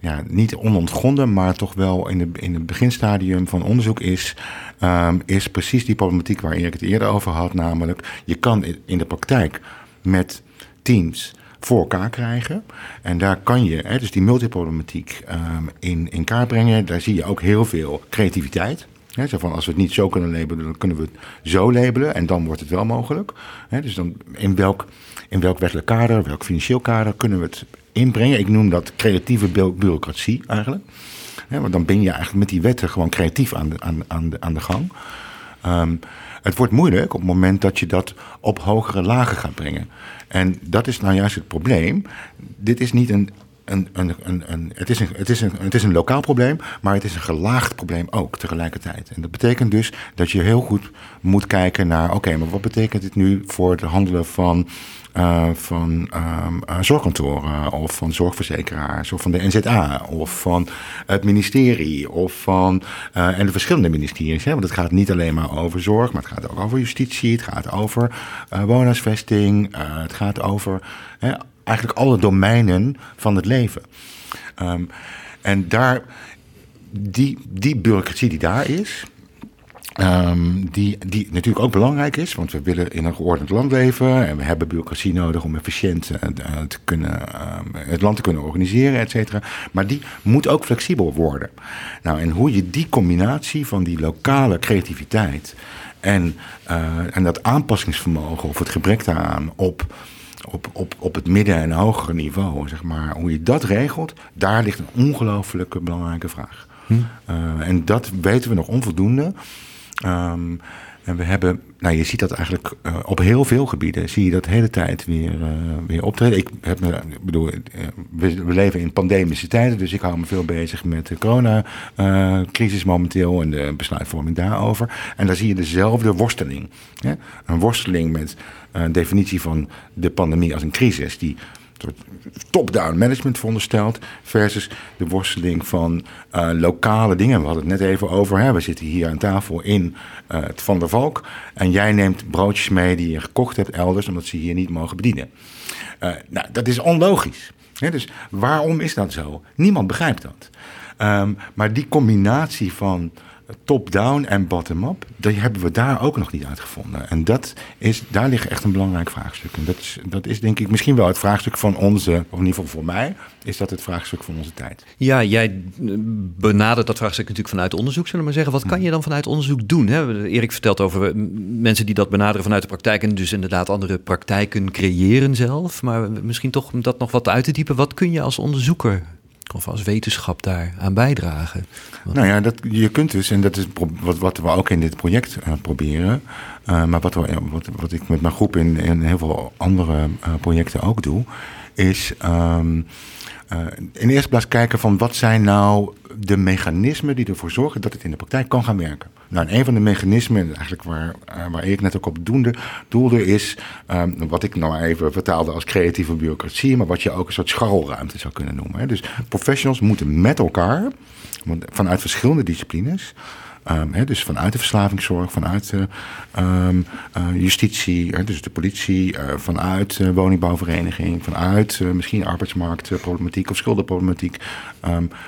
ja, niet onontgonnen, maar toch wel in, de, in het beginstadium van onderzoek is, um, is precies die problematiek waar Erik het eerder over had. Namelijk, je kan in de praktijk met teams voor elkaar krijgen. En daar kan je, hè, dus die multiproblematiek um, in, in kaart brengen. Daar zie je ook heel veel creativiteit. Zo van als we het niet zo kunnen labelen, dan kunnen we het zo labelen en dan wordt het wel mogelijk. Dus dan in welk, in welk wettelijk kader, welk financieel kader kunnen we het inbrengen? Ik noem dat creatieve bureaucratie eigenlijk. Want dan ben je eigenlijk met die wetten gewoon creatief aan de, aan, aan de, aan de gang. Um, het wordt moeilijk op het moment dat je dat op hogere lagen gaat brengen. En dat is nou juist het probleem. Dit is niet een het, is een, het, is een, het is een lokaal probleem, maar het is een gelaagd probleem ook tegelijkertijd. En dat betekent dus dat je heel goed moet kijken naar: oké, maar wat betekent dit nu voor het handelen van. Uh, van uh, zorgkantoren of van zorgverzekeraars of van de NZA of van het ministerie of van uh, en de verschillende ministeries. Hè? Want het gaat niet alleen maar over zorg, maar het gaat ook over justitie, het gaat over woonhuisvesting, het gaat over hè, eigenlijk alle domeinen van het leven. Um, en daar, die, die bureaucratie die daar is, Um, die, die natuurlijk ook belangrijk is, want we willen in een geordend land leven en we hebben bureaucratie nodig om efficiënt uh, te kunnen, uh, het land te kunnen organiseren, et cetera. Maar die moet ook flexibel worden. Nou, en hoe je die combinatie van die lokale creativiteit en, uh, en dat aanpassingsvermogen of het gebrek daaraan op op, op, op het midden- en hogere niveau, zeg maar, hoe je dat regelt, daar ligt een ongelooflijke belangrijke vraag. Hm. Uh, en dat weten we nog onvoldoende. Um, en we hebben, nou je ziet dat eigenlijk uh, op heel veel gebieden, zie je dat de hele tijd weer, uh, weer optreden. Ik heb me, bedoel, we, we, leven in pandemische tijden, dus ik hou me veel bezig met de coronacrisis momenteel en de besluitvorming daarover. En daar zie je dezelfde worsteling. Hè? Een worsteling met een definitie van de pandemie als een crisis, die top-down management veronderstelt, versus de worsteling van uh, lokale dingen. We hadden het net even over. We zitten hier aan tafel in uh, het Van der Valk. En jij neemt broodjes mee die je gekocht hebt elders, omdat ze hier niet mogen bedienen. Uh, nou, dat is onlogisch. Dus waarom is dat zo? Niemand begrijpt dat. Um, maar die combinatie van top-down en bottom-up, dat hebben we daar ook nog niet uitgevonden. En dat is, daar ligt echt een belangrijk vraagstuk. En dat is, dat is denk ik misschien wel het vraagstuk van onze, of in ieder geval voor mij, is dat het vraagstuk van onze tijd. Ja, jij benadert dat vraagstuk natuurlijk vanuit onderzoek, zullen we maar zeggen. Wat kan je dan vanuit onderzoek doen? Hè? Erik vertelt over mensen die dat benaderen vanuit de praktijk en dus inderdaad andere praktijken creëren zelf. Maar misschien toch om dat nog wat uit te diepen. Wat kun je als onderzoeker of als wetenschap daar aan bijdragen? Nou ja, dat, je kunt dus, en dat is wat, wat we ook in dit project uh, proberen, uh, maar wat, we, wat, wat ik met mijn groep in, in heel veel andere uh, projecten ook doe, is um, in de eerste plaats kijken van wat zijn nou de mechanismen die ervoor zorgen dat het in de praktijk kan gaan werken. Nou, en een van de mechanismen, eigenlijk waar, waar ik net ook op doende, doelde, is um, wat ik nou even vertaalde als creatieve bureaucratie, maar wat je ook een soort scharrelruimte zou kunnen noemen. Dus professionals moeten met elkaar, vanuit verschillende disciplines, he, dus vanuit de verslavingszorg, vanuit de um, uh, justitie, dus de politie, uh, vanuit woningbouwvereniging, vanuit misschien arbeidsmarktproblematiek of schuldenproblematiek,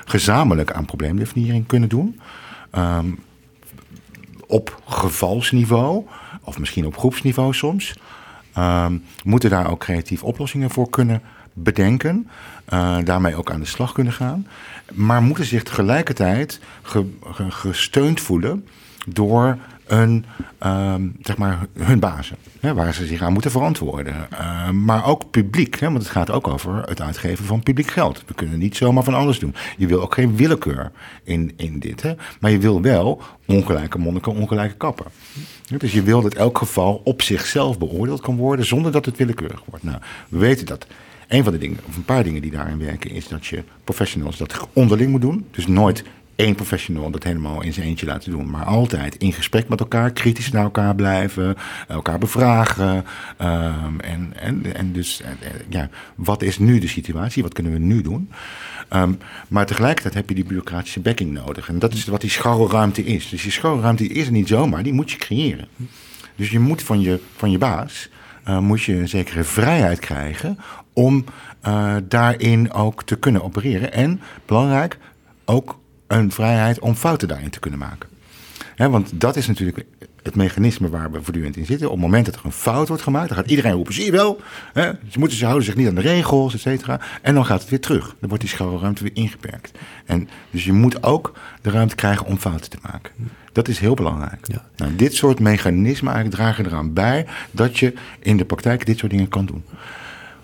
gezamenlijk aan probleemdefiniëring kunnen doen. Op gevalsniveau, of misschien op groepsniveau soms, moeten daar ook creatieve oplossingen voor kunnen bedenken. Uh, daarmee ook aan de slag kunnen gaan. Maar moeten zich tegelijkertijd ge, ge, gesteund voelen door een, uh, zeg maar hun bazen. Hè, waar ze zich aan moeten verantwoorden. Uh, maar ook publiek. Hè, want het gaat ook over het uitgeven van publiek geld. We kunnen niet zomaar van alles doen. Je wil ook geen willekeur in, in dit. Hè, maar je wil wel ongelijke monniken, ongelijke kappen. Dus je wil dat elk geval op zichzelf beoordeeld kan worden... zonder dat het willekeurig wordt. Nou, we weten dat een van de dingen, of een paar dingen die daarin werken, is dat je professionals dat onderling moet doen. Dus nooit één professional dat helemaal in zijn eentje laten doen. Maar altijd in gesprek met elkaar, kritisch naar elkaar blijven, elkaar bevragen. Um, en, en, en dus, ja, wat is nu de situatie? Wat kunnen we nu doen? Um, maar tegelijkertijd heb je die bureaucratische backing nodig. En dat is wat die scharrelruimte is. Dus die scharrelruimte is er niet zomaar, die moet je creëren. Dus je moet van je, van je baas uh, moet je een zekere vrijheid krijgen om daarin ook te kunnen opereren. En belangrijk, ook een vrijheid om fouten daarin te kunnen maken. He, want dat is natuurlijk het mechanisme waar we voortdurend in zitten. Op het moment dat er een fout wordt gemaakt, dan gaat iedereen roepen: zie je wel, ze, moeten, ze houden zich niet aan de regels, et cetera. En dan gaat het weer terug. Dan wordt die schouwruimte weer ingeperkt. En dus je moet ook de ruimte krijgen om fouten te maken. Dat is heel belangrijk. Ja. Nou, dit soort mechanismen eigenlijk dragen eraan bij dat je in de praktijk dit soort dingen kan doen.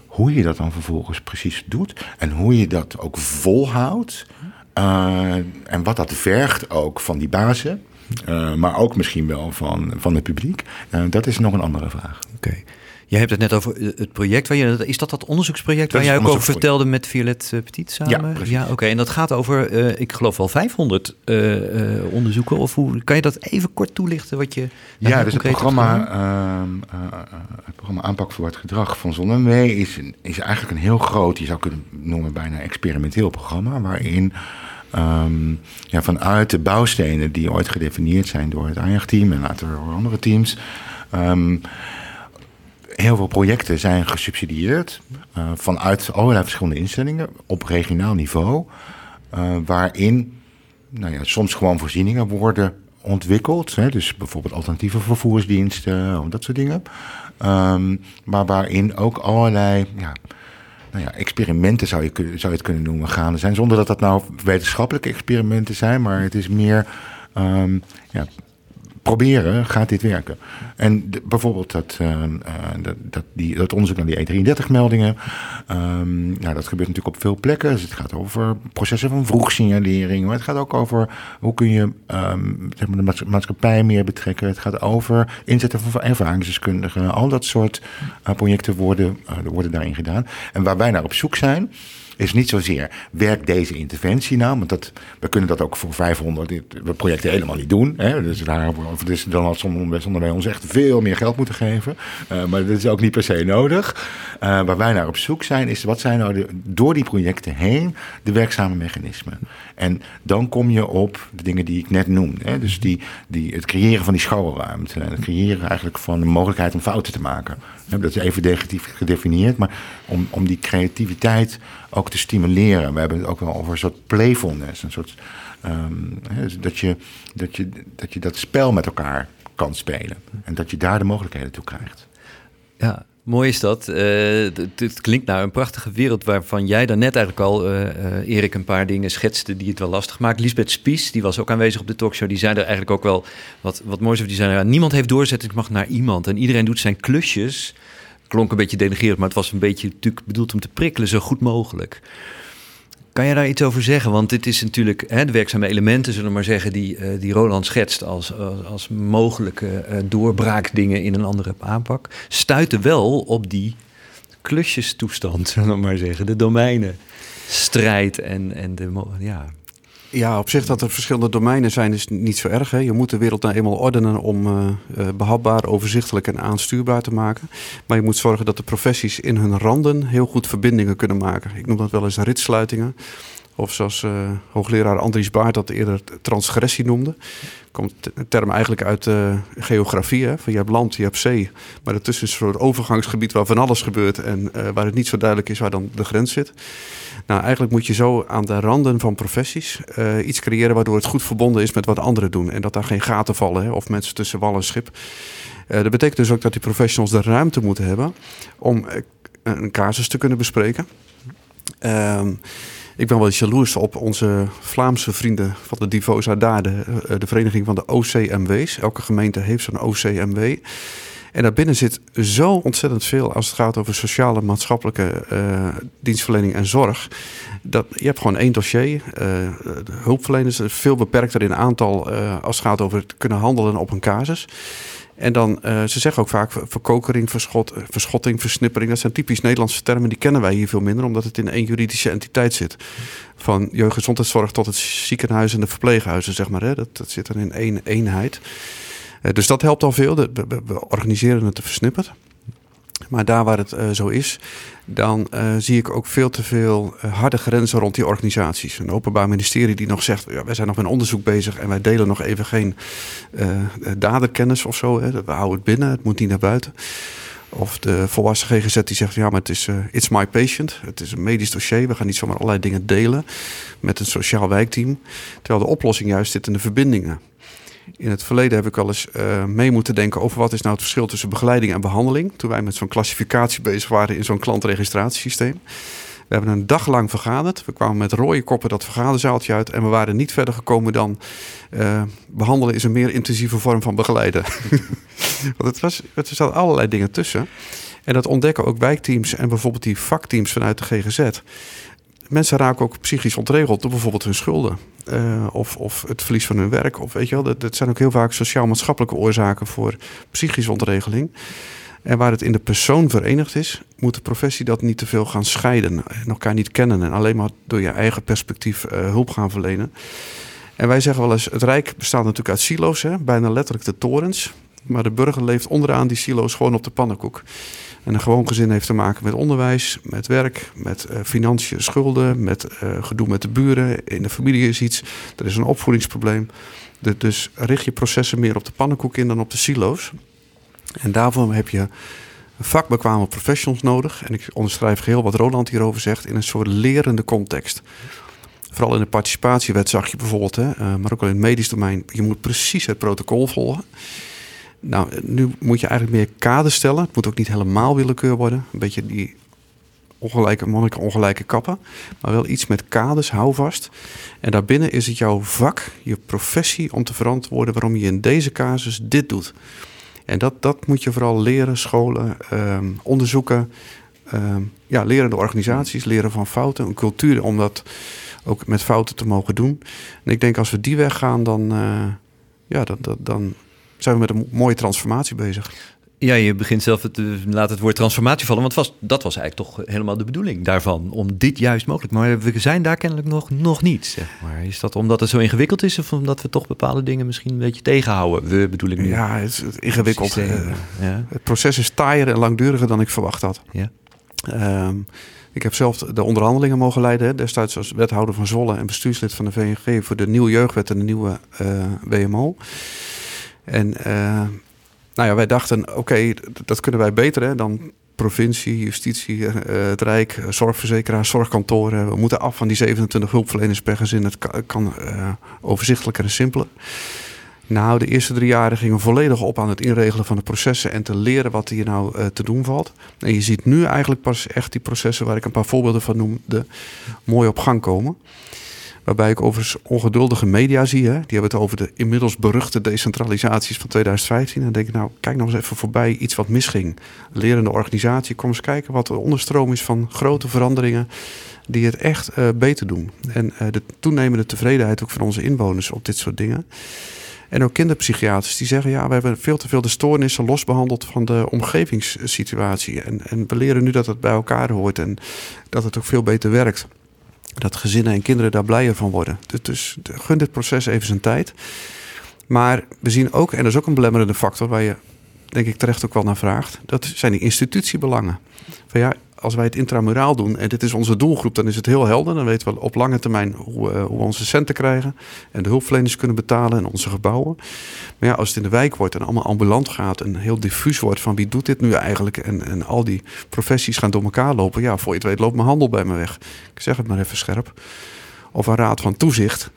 Hoe je dat dan vervolgens precies doet en hoe je dat ook volhoudt. Uh, en wat dat vergt ook van die bazen. Uh, maar ook misschien wel van, van het publiek. Uh, dat is nog een andere vraag. Oké. Okay. Je hebt het net over eh, het project. Waar je, is dat dat onderzoeksproject Dat waar jij ook over vertelde met Violet eh, Petit samen? Ja, oké. En dat gaat over, eh, ik geloof wel 500 eh, eh, onderzoeken. Of hoe kan je dat even kort toelichten? Wat je Ja, dus het programma, ehm, eh, eh, het programma Aanpak voor het Gedrag van Zonnewee is, is eigenlijk een heel groot, je zou kunnen noemen bijna experimenteel programma, waarin ehm, ja, vanuit de bouwstenen die ooit gedefinieerd zijn door het AJAG-team en later door andere teams, ehm, heel veel projecten zijn gesubsidieerd eh, vanuit allerlei verschillende instellingen op regionaal niveau, eh, waarin nou ja, soms gewoon voorzieningen worden ontwikkeld. Hè, dus bijvoorbeeld alternatieve vervoersdiensten, dat soort dingen. Ehm, maar waarin ook allerlei ja, nou ja, experimenten zou je, zou je het kunnen noemen gaande zijn. Zonder dat dat nou wetenschappelijke experimenten zijn, maar het is meer ehm, ja, proberen, gaat dit werken? En bijvoorbeeld dat, eh, eh, dat, dat, die, dat onderzoek naar die E33-meldingen, ehm, nou, dat gebeurt natuurlijk op veel plekken. Dus het gaat over processen van vroegsignalering, maar het gaat ook over hoe kun je ehm, zeg maar de maats- maatschappij meer betrekken. Het gaat over inzetten van ervaringsdeskundigen. Al dat soort eh, projecten worden, worden daarin gedaan. En waar wij naar op zoek zijn, is niet zozeer werkt deze interventie nou, want dat, we kunnen dat ook voor 500 dit- we projecten helemaal niet doen. Hè? Dus, dan had zonder, wij ons echt veel meer geld moeten geven. Eh, maar dat is ook niet per se nodig. Eh, waar wij naar op zoek zijn, is wat zijn nou door die projecten heen de werkzame mechanismen. En dan kom je op de dingen die ik net noemde. Hè? Dus die, die, het creëren van die schouwruimte. Het creëren eigenlijk van de mogelijkheid om fouten te maken. Dat is even negatief gedefinieerd. Maar om, om die creativiteit ook te stimuleren. We hebben het ook wel over een soort playfulness. Een soort, ehm, dus dat, je, dat, je, dat je dat spel met elkaar kan spelen. En dat je daar de mogelijkheden toe krijgt. Ja, mooi is dat. Eh, het- klinkt naar een prachtige wereld waarvan jij dan net eigenlijk al, eh, eh, Erik, een paar dingen schetste die het wel lastig maakt. Lisbeth Spies, die was ook aanwezig op de talkshow, die zei er eigenlijk ook wel wat, wat moois over. Die zei, ja, niemand heeft doorzettingsmacht naar iemand en iedereen doet zijn klusjes. Klonk een beetje denigrerend, maar het was een beetje natuurlijk bedoeld om te prikkelen, zo goed mogelijk. Kan jij daar iets over zeggen? Want dit is natuurlijk hè, de werkzame elementen, zullen we maar zeggen, die, eh, die Roland schetst als, als, mogelijke eh, doorbraakdingen in een andere aanpak, stuiten wel op die klusjestoestand, zullen we maar zeggen. De domeinenstrijd en, en de, ja, Ja, op zich dat er verschillende domeinen zijn is niet zo erg. Hè. Je moet de wereld nou eenmaal ordenen om eh, eh, behapbaar, overzichtelijk en aanstuurbaar te maken. Maar je moet zorgen dat de professies in hun randen heel goed verbindingen kunnen maken. Ik noem dat wel eens ritsluitingen. Of zoals eh, hoogleraar Andries Baart dat eerder transgressie noemde. Komt een term eigenlijk uit eh, geografie. Van je hebt land, je hebt zee. Maar ertussen is een soort overgangsgebied waar van alles gebeurt. En eh, waar het niet zo duidelijk is waar dan de grens zit. Nou, eigenlijk moet je zo aan de randen van professies iets creëren waardoor het goed verbonden is met wat anderen doen. En dat daar geen gaten vallen hè, of mensen tussen wal en schip. Dat betekent dus ook dat die professionals de ruimte moeten hebben om een casus te kunnen bespreken. Ehm, ik ben wel jaloers op onze Vlaamse vrienden van de Divosa daar, de, eh, de vereniging van de OCMW's. Elke gemeente heeft zo'n OCMW. En daarbinnen zit zo ontzettend veel als het gaat over sociale, maatschappelijke eh, dienstverlening en zorg. Dat, je hebt gewoon één dossier. eh, de hulpverleners veel beperkter in aantal eh, als het gaat over het kunnen handelen op een casus. En dan, eh, ze zeggen ook vaak verkokering, verschot, eh, verschotting, versnippering. Dat zijn typisch Nederlandse termen, die kennen wij hier veel minder, omdat het in één juridische entiteit zit. Van jeugdgezondheidszorg tot het ziekenhuis en de verpleeghuizen, zeg maar. Hè. Dat, dat zit dan in één eenheid. Eh, dus dat helpt al veel. We- we organiseren het te versnipperd. Maar daar waar het eh, zo is, dan eh, zie ik ook veel te veel eh, harde grenzen rond die organisaties. Een openbaar ministerie die nog zegt, ja, wij zijn nog met onderzoek bezig en wij delen nog even geen daderkennis of zo. Hè. We houden het binnen, het moet niet naar buiten. Of de volwassen GGZ die zegt, ja, maar het is it's my patient. Het is een medisch dossier. We gaan niet zomaar allerlei dingen delen met een sociaal wijkteam. Terwijl de oplossing juist zit in de verbindingen. In het verleden heb ik al eens eh, mee moeten denken over wat is nou het verschil tussen begeleiding en behandeling. Toen wij met zo'n klassificatie bezig waren in zo'n klantregistratiesysteem. We hebben een dag lang vergaderd. We kwamen met rode koppen dat vergaderzaaltje uit. En we waren niet verder gekomen dan eh, behandelen is een meer intensieve vorm van begeleiden. Want het was, er zaten allerlei dingen tussen. En dat ontdekken ook wijkteams en bijvoorbeeld die vakteams vanuit de GGZ. Mensen raken ook psychisch ontregeld door bijvoorbeeld hun schulden. eh, of, of het verlies van hun werk. Of weet je wel, dat, dat zijn ook heel vaak sociaal-maatschappelijke oorzaken voor psychische ontregeling. En waar het in de persoon verenigd is, moet de professie dat niet te veel gaan scheiden. En elkaar niet kennen en alleen maar door je eigen perspectief uh, hulp gaan verlenen. En wij zeggen wel eens, het Rijk bestaat natuurlijk uit silo's, hè? bijna letterlijk de torens. Maar de burger leeft onderaan die silo's gewoon op de pannenkoek. En een gewoon gezin heeft te maken met onderwijs, met werk, met uh, financiën, schulden, met uh, gedoe met de buren. In de familie is iets, er is een opvoedingsprobleem. Dus richt je processen meer op de pannenkoek in dan op de silo's. En daarvoor heb je vakbekwame professionals nodig. En ik onderschrijf geheel wat Roland hierover zegt, in een soort lerende context. Vooral in de participatiewet zag je bijvoorbeeld, hè, uh, maar ook al in het medisch domein, je moet precies het protocol volgen. Nou, nu moet je eigenlijk meer kaders stellen. Het moet ook niet helemaal willekeur worden. Een beetje die ongelijke monniken, ongelijke kappen. Maar wel iets met kaders, hou vast. En daarbinnen is het jouw vak, je professie om te verantwoorden waarom je in deze casus dit doet. En dat, dat moet je vooral leren, scholen, um, onderzoeken. Um, ja, lerende organisaties, leren van fouten. Een cultuur om dat ook met fouten te mogen doen. En ik denk als we die weg gaan, dan, uh, ja, dan, dan zijn we met een mooie transformatie bezig. Ja, je begint zelf het, laat het woord transformatie vallen, want was, dat was eigenlijk toch helemaal de bedoeling daarvan, om dit juist mogelijk. Maar we zijn daar kennelijk nog, nog niet, zeg maar. Is dat omdat het zo ingewikkeld is of omdat we toch bepaalde dingen misschien een beetje tegenhouden? We bedoel ik nu. Ja, het is ingewikkeld. Het, uh, ja. het proces is taaier en langduriger dan ik verwacht had. Ja. Um, ik heb zelf de onderhandelingen mogen leiden, destijds als wethouder van Zwolle en bestuurslid van de VNG voor de nieuwe jeugdwet en de nieuwe uh, WMO. En uh, nou ja, wij dachten, oké, dat kunnen wij beter hè, dan provincie, justitie, uh, het Rijk, zorgverzekeraars, zorgkantoren. We moeten af van die 27 hulpverleners per gezin. Het kan, overzichtelijker en simpeler. Nou, de eerste drie jaren gingen volledig op aan het inregelen van de processen en te leren wat hier nou te doen valt. En je ziet nu eigenlijk pas echt die processen waar ik een paar voorbeelden van noemde, mooi op gang komen. Waarbij ik overigens ongeduldige media zie. Hè? Die hebben het over de inmiddels beruchte decentralisaties van 2015. En dan denk ik, nou, kijk nog eens even voorbij iets wat misging. Lerende organisatie, kom eens kijken wat de onderstroom is van grote veranderingen die het echt uh, beter doen. En uh, de toenemende tevredenheid ook van onze inwoners op dit soort dingen. En ook kinderpsychiaters die zeggen: ja, we hebben veel te veel de stoornissen losbehandeld van de omgevingssituatie. En, en we leren nu dat het bij elkaar hoort en dat het ook veel beter werkt. Dat gezinnen en kinderen daar blijer van worden. Dus, dus gun dit proces even zijn tijd. Maar we zien ook, en dat is ook een belemmerende factor waar je denk ik terecht ook wel naar vraagt, dat zijn die institutiebelangen. Van ja, als wij het intramuraal doen en dit is onze doelgroep, dan is het heel helder. Dan weten we op lange termijn hoe, uh, hoe we onze centen krijgen en de hulpverleners kunnen betalen en onze gebouwen. Maar ja, als het in de wijk wordt en allemaal ambulant gaat en heel diffuus wordt van wie doet dit nu eigenlijk en, en al die professies gaan door elkaar lopen, ja, voor je het weet loopt mijn handel bij me weg. Ik zeg het maar even scherp. Of een raad van toezicht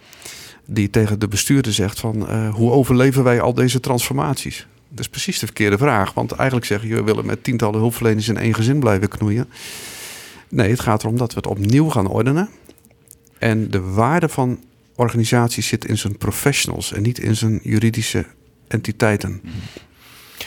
die tegen de bestuurder zegt van uh, hoe overleven wij al deze transformaties? Dat is precies de verkeerde vraag. Want eigenlijk zeggen je, we willen met tientallen hulpverleners in één gezin blijven knoeien. Nee, het gaat erom dat we het opnieuw gaan ordenen. En de waarde van organisaties zit in zijn professionals en niet in zijn juridische entiteiten.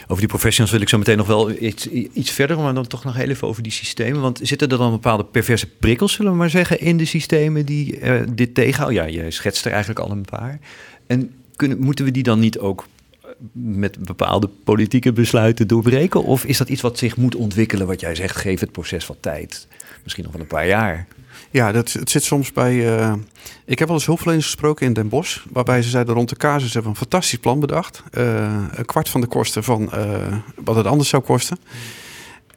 Over die professionals wil ik zo meteen nog wel iets, iets verder, maar dan toch nog even over die systemen. Want zitten er dan bepaalde perverse prikkels, zullen we maar zeggen, in de systemen die uh, dit tegenhouden? Ja, je schetst er eigenlijk al een paar. En kunnen, moeten we die dan niet ook met bepaalde politieke besluiten doorbreken? Of is dat iets wat zich moet ontwikkelen, wat jij zegt, geef het proces wat tijd? Misschien nog wel een paar jaar. Ja, dat, het zit soms bij. Uh, ik heb wel eens hulpverleners gesproken in Den Bosch. Waarbij ze zeiden rond de casus hebben een fantastisch plan bedacht. Uh, een kwart van de kosten van uh, wat het anders zou kosten.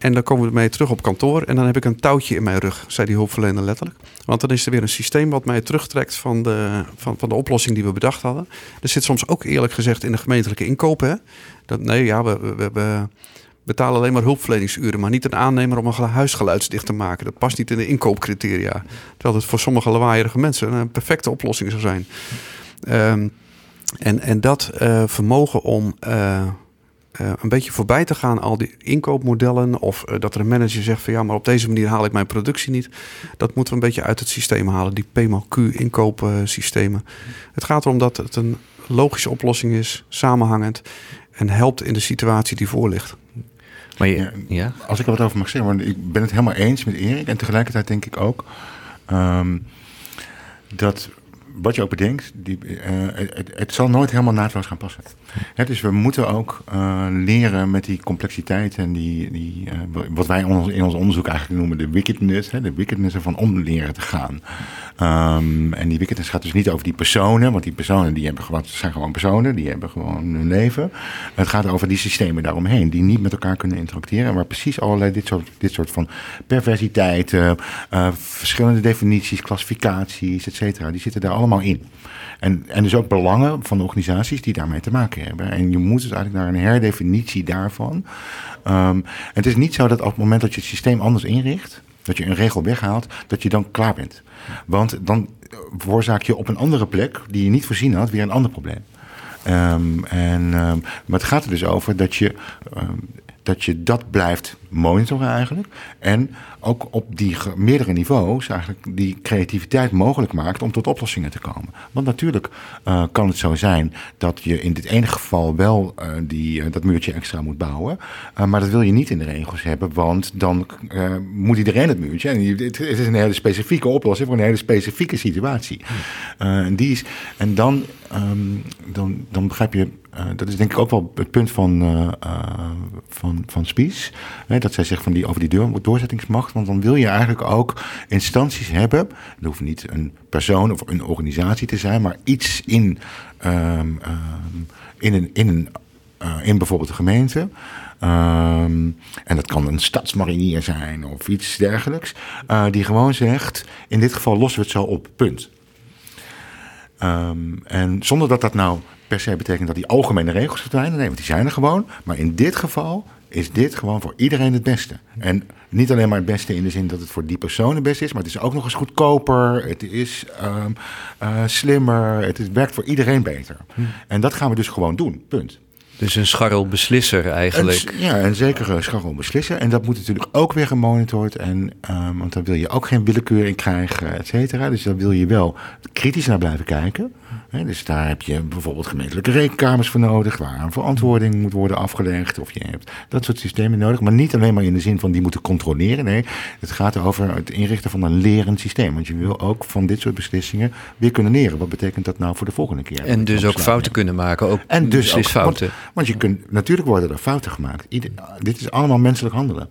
En dan komen we ermee terug op kantoor. En dan heb ik een touwtje in mijn rug, zei die hulpverlener letterlijk. Want dan is er weer een systeem wat mij terugtrekt van de, van, van de oplossing die we bedacht hadden. Er zit soms ook eerlijk gezegd in de gemeentelijke inkopen. Hè? Dat, nee, ja, we, we, we betalen alleen maar hulpverleningsuren, maar niet een aannemer om een huisgeluidsdicht te maken. Dat past niet in de inkoopcriteria. Terwijl het voor sommige lawaaierige mensen een perfecte oplossing zou zijn. Um, en, en dat uh, vermogen om. Uh, uh, een beetje voorbij te gaan, al die inkoopmodellen. Of uh, dat er een manager zegt van ja, maar op deze manier haal ik mijn productie niet. Dat moeten we een beetje uit het systeem halen, die PMQ-inkoopsystemen. Het gaat erom dat het een logische oplossing is, samenhangend en helpt in de situatie die voor ligt. Maar je, ja, Als ik er wat over mag zeggen, want ik ben het helemaal eens met Erik. En tegelijkertijd denk ik ook um, dat wat je ook bedenkt, die, eh, het, het, zal nooit helemaal naadloos gaan passen. Dus we moeten ook uh, leren met die complexiteit en die, die uh, wat wij in ons onderzoek eigenlijk noemen de wickedness, hè, de wickedness ervan om leren te gaan. Um, en die wickedness gaat dus niet over die personen, want die personen die hebben gewoon, zijn gewoon personen, die hebben gewoon een leven. Het gaat over die systemen daaromheen, die niet met elkaar kunnen interacteren, maar precies allerlei dit soort, dit soort van perversiteiten, verschillende definities, klassificaties, et cetera, die zitten daar allemaal in. En, en dus ook belangen van de organisaties die daarmee te maken hebben. En je moet dus eigenlijk naar een herdefinitie daarvan. Um, het is niet zo dat op het moment dat je het systeem anders inricht, dat je een regel weghaalt, dat je dan klaar bent. Want dan veroorzaak je op een andere plek, die je niet voorzien had, weer een ander probleem. Um, en, um, maar het gaat er dus over dat je, dat je dat blijft monitoren eigenlijk. En ook op die meerdere niveaus eigenlijk die creativiteit mogelijk maakt om tot oplossingen te komen. Want natuurlijk uh, kan het zo zijn dat je in dit ene geval wel uh, die, uh, dat muurtje extra moet bouwen. maar dat wil je niet in de regels hebben, want dan moet iedereen het muurtje. En het is een hele specifieke oplossing voor een hele specifieke situatie. en, die is, en dan, um, dan, dan begrijp je dat is denk ik ook wel het punt van, uh, van, van Spies. Dat zij zegt van die, over die door, doorzettingsmacht. Want dan wil je eigenlijk ook instanties hebben. Het hoeft niet een persoon of een organisatie te zijn, maar iets in, um, um, in, een, in, een, uh, in bijvoorbeeld een gemeente. Um, en dat kan een stadsmarinier zijn of iets dergelijks. Uh, die gewoon zegt: in dit geval lossen we het zo op, punt. En zonder dat dat nou per se betekent dat die algemene regels verdwijnen. Nee, want die zijn er gewoon. Maar in dit geval is dit gewoon voor iedereen het beste. En niet alleen maar het beste in de zin dat het voor die persoon het beste is, maar het is ook nog eens goedkoper, het is um, uh, slimmer, het is, werkt voor iedereen beter. Hm. En dat gaan we dus gewoon doen, punt. Dus een scharrelbeslisser eigenlijk. Een, ja, een zekere scharrelbeslisser. En dat moet natuurlijk ook weer gemonitord. En, um, want daar wil je ook geen willekeur in krijgen, et cetera. Dus daar wil je wel kritisch naar blijven kijken. He, dus daar heb je bijvoorbeeld gemeentelijke rekenkamers voor nodig, waar een verantwoording moet worden afgelegd. Of je hebt dat soort systemen nodig. Maar niet alleen maar in de zin van die moeten controleren. Nee, het gaat over het inrichten van een lerend systeem. Want je wil ook van dit soort beslissingen weer kunnen leren. Wat betekent dat nou voor de volgende keer? En dus ook fouten kunnen maken. Ook en dus ook fouten. Want, want, je kunt, natuurlijk worden er fouten gemaakt. Ieder, dit is allemaal menselijk handelen.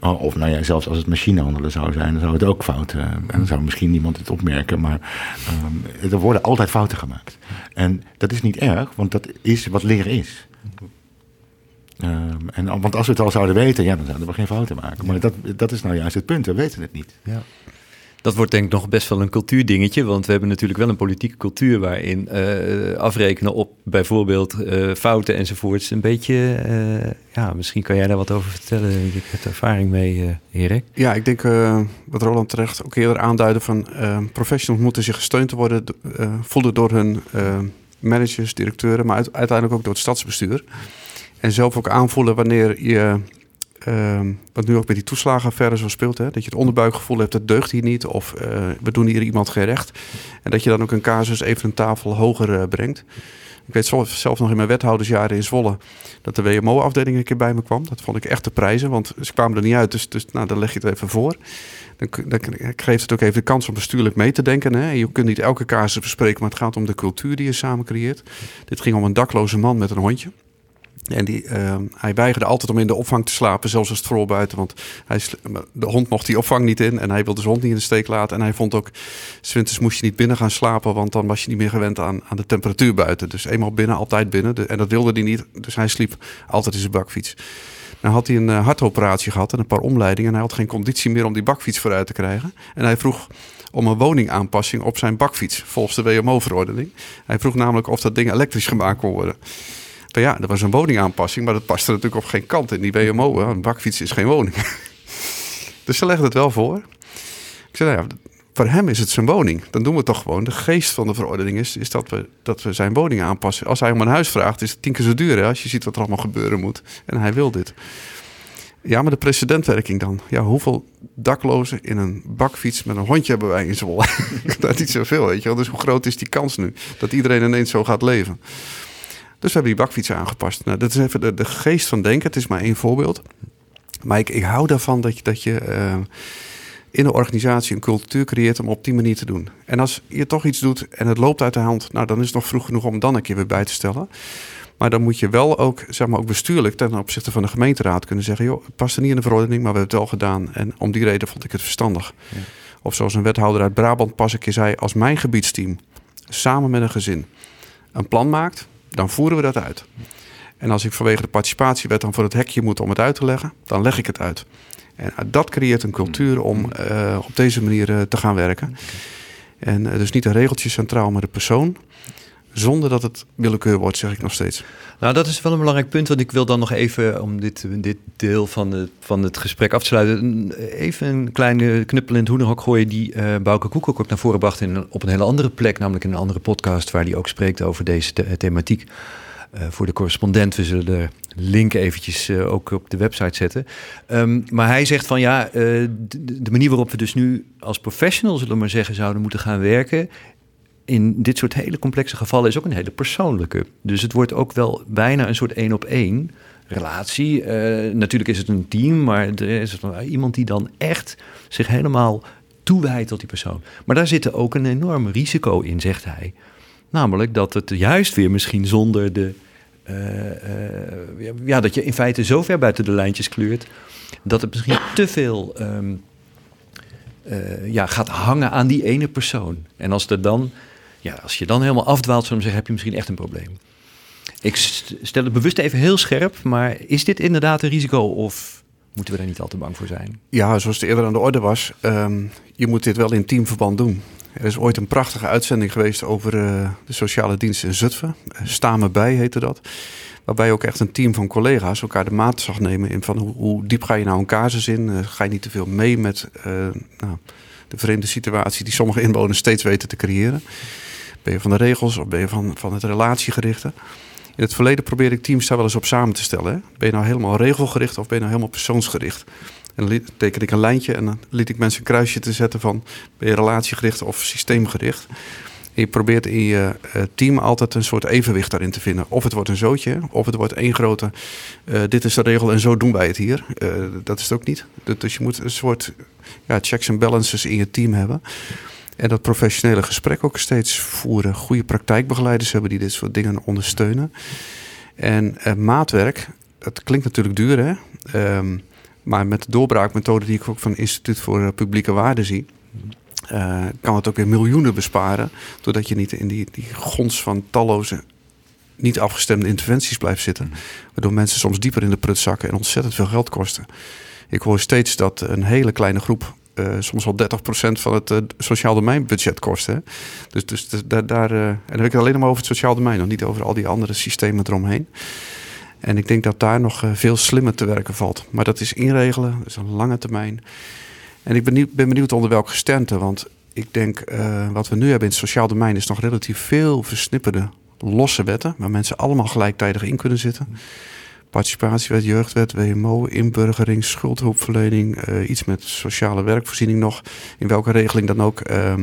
Oh, of nou ja, zelfs als het machinehandelen zou zijn, dan zou het ook fouten. En dan zou misschien niemand het opmerken. Maar um, er worden altijd fouten gemaakt. En dat is niet erg, want dat is wat leren is. Um, en, want als we het al zouden weten, ja, dan zouden we geen fouten maken. Maar dat, dat is nou juist het punt, we weten het niet. Ja. Dat wordt denk ik nog best wel een cultuurdingetje, want we hebben natuurlijk wel een politieke cultuur waarin uh, afrekenen op bijvoorbeeld uh, fouten enzovoorts een beetje, uh, ja, misschien kan jij daar wat over vertellen. Ik heb ervaring mee, Erik. Ja, ik denk wat Roland terecht ook eerder aanduiden van professionals moeten zich gesteund worden, voelen door hun managers, directeuren, maar uiteindelijk ook door het stadsbestuur. En zelf ook aanvoelen wanneer je Uh, wat nu ook met die toeslagenaffaire zo speelt. Hè? Dat je het onderbuikgevoel hebt, dat deugt hier niet. Of uh, we doen hier iemand geen recht. En dat je dan ook een casus even een tafel hoger uh, brengt. Ik weet zelf, zelf, nog in mijn wethoudersjaren in Zwolle... dat de WMO-afdeling een keer bij me kwam. Dat vond ik echt te prijzen, want ze kwamen er niet uit. Dus, dus nou, dan leg je het even voor. Dan, dan geeft het ook even de kans om bestuurlijk mee te denken. Hè? Je kunt niet elke casus bespreken, maar het gaat om de cultuur die je samen creëert. Dit ging om een dakloze man met een hondje. En die, uh, hij weigerde altijd om in de opvang te slapen, zelfs als het vooral buiten. Want hij, de hond mocht die opvang niet in en hij wilde zijn hond niet in de steek laten. En hij vond ook, winters moest je niet binnen gaan slapen, want dan was je niet meer gewend aan, aan de temperatuur buiten. Dus eenmaal binnen, altijd binnen. en dat wilde hij niet, dus hij sliep altijd in zijn bakfiets. Nou had hij een uh, hartoperatie gehad en een paar omleidingen. En hij had geen conditie meer om die bakfiets vooruit te krijgen. En hij vroeg om een woningaanpassing op zijn bakfiets, volgens de WMO-verordening. Hij vroeg namelijk of dat ding elektrisch gemaakt kon worden. Maar ja, er was een woningaanpassing, maar dat paste natuurlijk op geen kant in die WMO. Een bakfiets is geen woning. dus ze legden het wel voor. Ik zei, nou ja, voor hem is het zijn woning. Dan doen we toch gewoon. De geest van de verordening is, is dat, we, dat we zijn woning aanpassen. Als hij om een huis vraagt, is het tien keer zo duur. Hè, als je ziet wat er allemaal gebeuren moet. En hij wil dit. Ja, maar de precedentwerking dan. Ja, hoeveel daklozen in een bakfiets met een hondje hebben wij in Zwolle? dat is niet zoveel, weet je wel. Dus hoe groot is die kans nu? Dat iedereen ineens zo gaat leven. Dus we hebben die bakfietsen aangepast. Nou, dat is even de, de, geest van denken. Het is maar één voorbeeld. Maar ik, ik hou daarvan dat je, dat je uh, in de organisatie een cultuur creëert om op die manier te doen. En als je toch iets doet en het loopt uit de hand, nou dan is het nog vroeg genoeg om dan een keer weer bij te stellen. Maar dan moet je wel ook, zeg maar, ook bestuurlijk ten opzichte van de gemeenteraad kunnen zeggen: joh, het past er niet in de verordening, maar we hebben het wel gedaan. En om die reden vond ik het verstandig. Ja. Of zoals een wethouder uit Brabant pas een keer zei: als mijn gebiedsteam samen met een gezin een plan maakt, dan voeren we dat uit. En als ik vanwege de participatiewet dan voor het hekje moet om het uit te leggen, dan leg ik het uit. En dat creëert een cultuur om uh, op deze manier uh, te gaan werken. En uh, dus niet een regeltje centraal, maar de persoon. Zonder dat het willekeur wordt, zeg ik nog steeds. Nou, dat is wel een belangrijk punt. Want ik wil dan nog even, om dit, dit deel van, de, van het gesprek af te sluiten, even een kleine knuppel in het hoenderhok gooien. Die uh, Bouke Koek ook naar voren bracht in, op een hele andere plek. Namelijk in een andere podcast waar hij ook spreekt over deze the thematiek. Uh, voor de correspondent, we zullen de link eventjes uh, ook op de website zetten. Um, maar hij zegt van ja, de, manier waarop we dus nu als professional, zullen maar zeggen, zouden moeten gaan werken, in dit soort hele complexe gevallen is ook een hele persoonlijke. Dus het wordt ook wel bijna een soort één op één relatie. Uh, natuurlijk is het een team, maar er is iemand die dan echt zich helemaal toewijdt tot die persoon. Maar daar zit ook een enorm risico in, zegt hij. Namelijk dat het juist weer misschien zonder de. Uh, uh, ja, dat je in feite zo ver buiten de lijntjes kleurt. dat het misschien te veel. Um, ja, gaat hangen aan die ene persoon. En als er dan ja, als je dan helemaal afdwaalt, zullen zeggen, heb je misschien echt een probleem. Ik stel het bewust even heel scherp, maar is dit inderdaad een risico of moeten we daar niet al te bang voor zijn? Ja, zoals het eerder aan de orde was, um, je moet dit wel in teamverband doen. Er is ooit een prachtige uitzending geweest over uh, de sociale dienst in Zutphen. Uh, Sta me bij heette dat. Waarbij ook echt een team van collega's elkaar de maat zag nemen in van hoe, hoe diep ga je nou een casus in? Uh, ga je niet te veel mee met nou, de vreemde situatie die sommige inwoners steeds weten te creëren? Ben je van de regels of ben je van, van het relatiegerichte? In het verleden probeerde ik teams daar wel eens op samen te stellen. Hè? Ben je nou helemaal regelgericht of ben je nou helemaal persoonsgericht? En dan teken ik een lijntje en dan liet ik mensen een kruisje te zetten van ben je relatiegericht of systeemgericht. En je probeert in je uh, team altijd een soort evenwicht daarin te vinden. Of het wordt een zootje, of het wordt één grote. Uh, dit is de regel en zo doen wij het hier. Uh, dat is het ook niet. Dus je moet een soort ja, checks en balances in je team hebben. En dat professionele gesprek ook steeds voeren. Goede praktijkbegeleiders hebben die dit soort dingen ondersteunen. En uh, maatwerk, dat klinkt natuurlijk duur hè. Um, maar met de doorbraakmethode die ik ook van het Instituut voor uh, Publieke Waarden zie. Uh, kan het ook weer miljoenen besparen. Doordat je niet in die, die gons van talloze niet afgestemde interventies blijft zitten. Waardoor mensen soms dieper in de prut zakken en ontzettend veel geld kosten. Ik hoor steeds dat een hele kleine groep uh, soms wel 30% van het uh, sociaal domeinbudget kosten. Dus, dus, dus daar, daar uh, en dan heb ik het alleen maar over het sociaal domein, nog niet over al die andere systemen eromheen. En ik denk dat daar nog veel slimmer te werken valt. Maar dat is inregelen, dat is een lange termijn. En ik ben, niet, ben benieuwd onder welke gesternte, want ik denk wat we nu hebben in het sociaal domein is nog relatief veel versnipperde losse wetten, waar mensen allemaal gelijktijdig in kunnen zitten participatiewet, jeugdwet, WMO, inburgering, schuldhulpverlening, uh, iets met sociale werkvoorziening nog, in welke regeling dan ook, uh,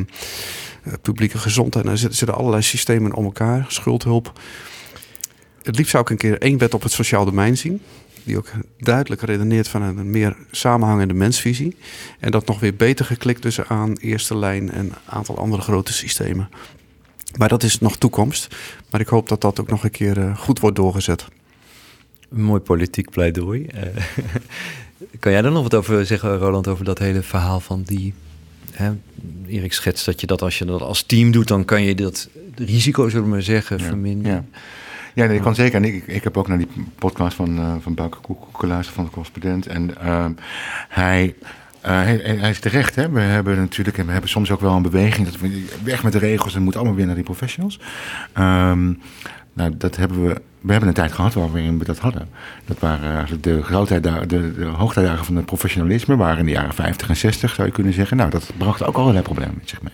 publieke gezondheid. Er zitten, allerlei systemen om elkaar, schuldhulp. Het liefst zou ik een keer één wet op het sociaal domein zien, die ook duidelijk redeneert van een meer samenhangende mensvisie. En dat nog weer beter geklikt tussen aan eerste lijn en een aantal andere grote systemen. Maar dat is nog toekomst. Maar ik hoop dat dat ook nog een keer uh, goed wordt doorgezet. Een mooi politiek pleidooi. Uh, kan jij er nog wat over zeggen, Roland, over dat hele verhaal van die... Hè, Erik schetst dat je dat als je dat als team doet, dan kan je dat risico, zullen we maar zeggen, ja, verminderen. Ja. Ja, nee, ik kan zeker. En ik, ik heb ook naar die podcast van, uh, van Bouke Koek geluisterd, van de correspondent. En uh, hij, uh, hij, hij, is terecht. Hè? We hebben natuurlijk we hebben soms ook wel een beweging. Dat we weg met de regels en moet allemaal weer naar die professionals. Um, nou, dat hebben we. We hebben een tijd gehad waarin we dat hadden. Dat waren eigenlijk de, grootheid, de, de hoogtijdagen van het professionalisme, waren in de jaren 50 en 60, zou je kunnen zeggen. Nou, dat bracht ook allerlei problemen met zich mee.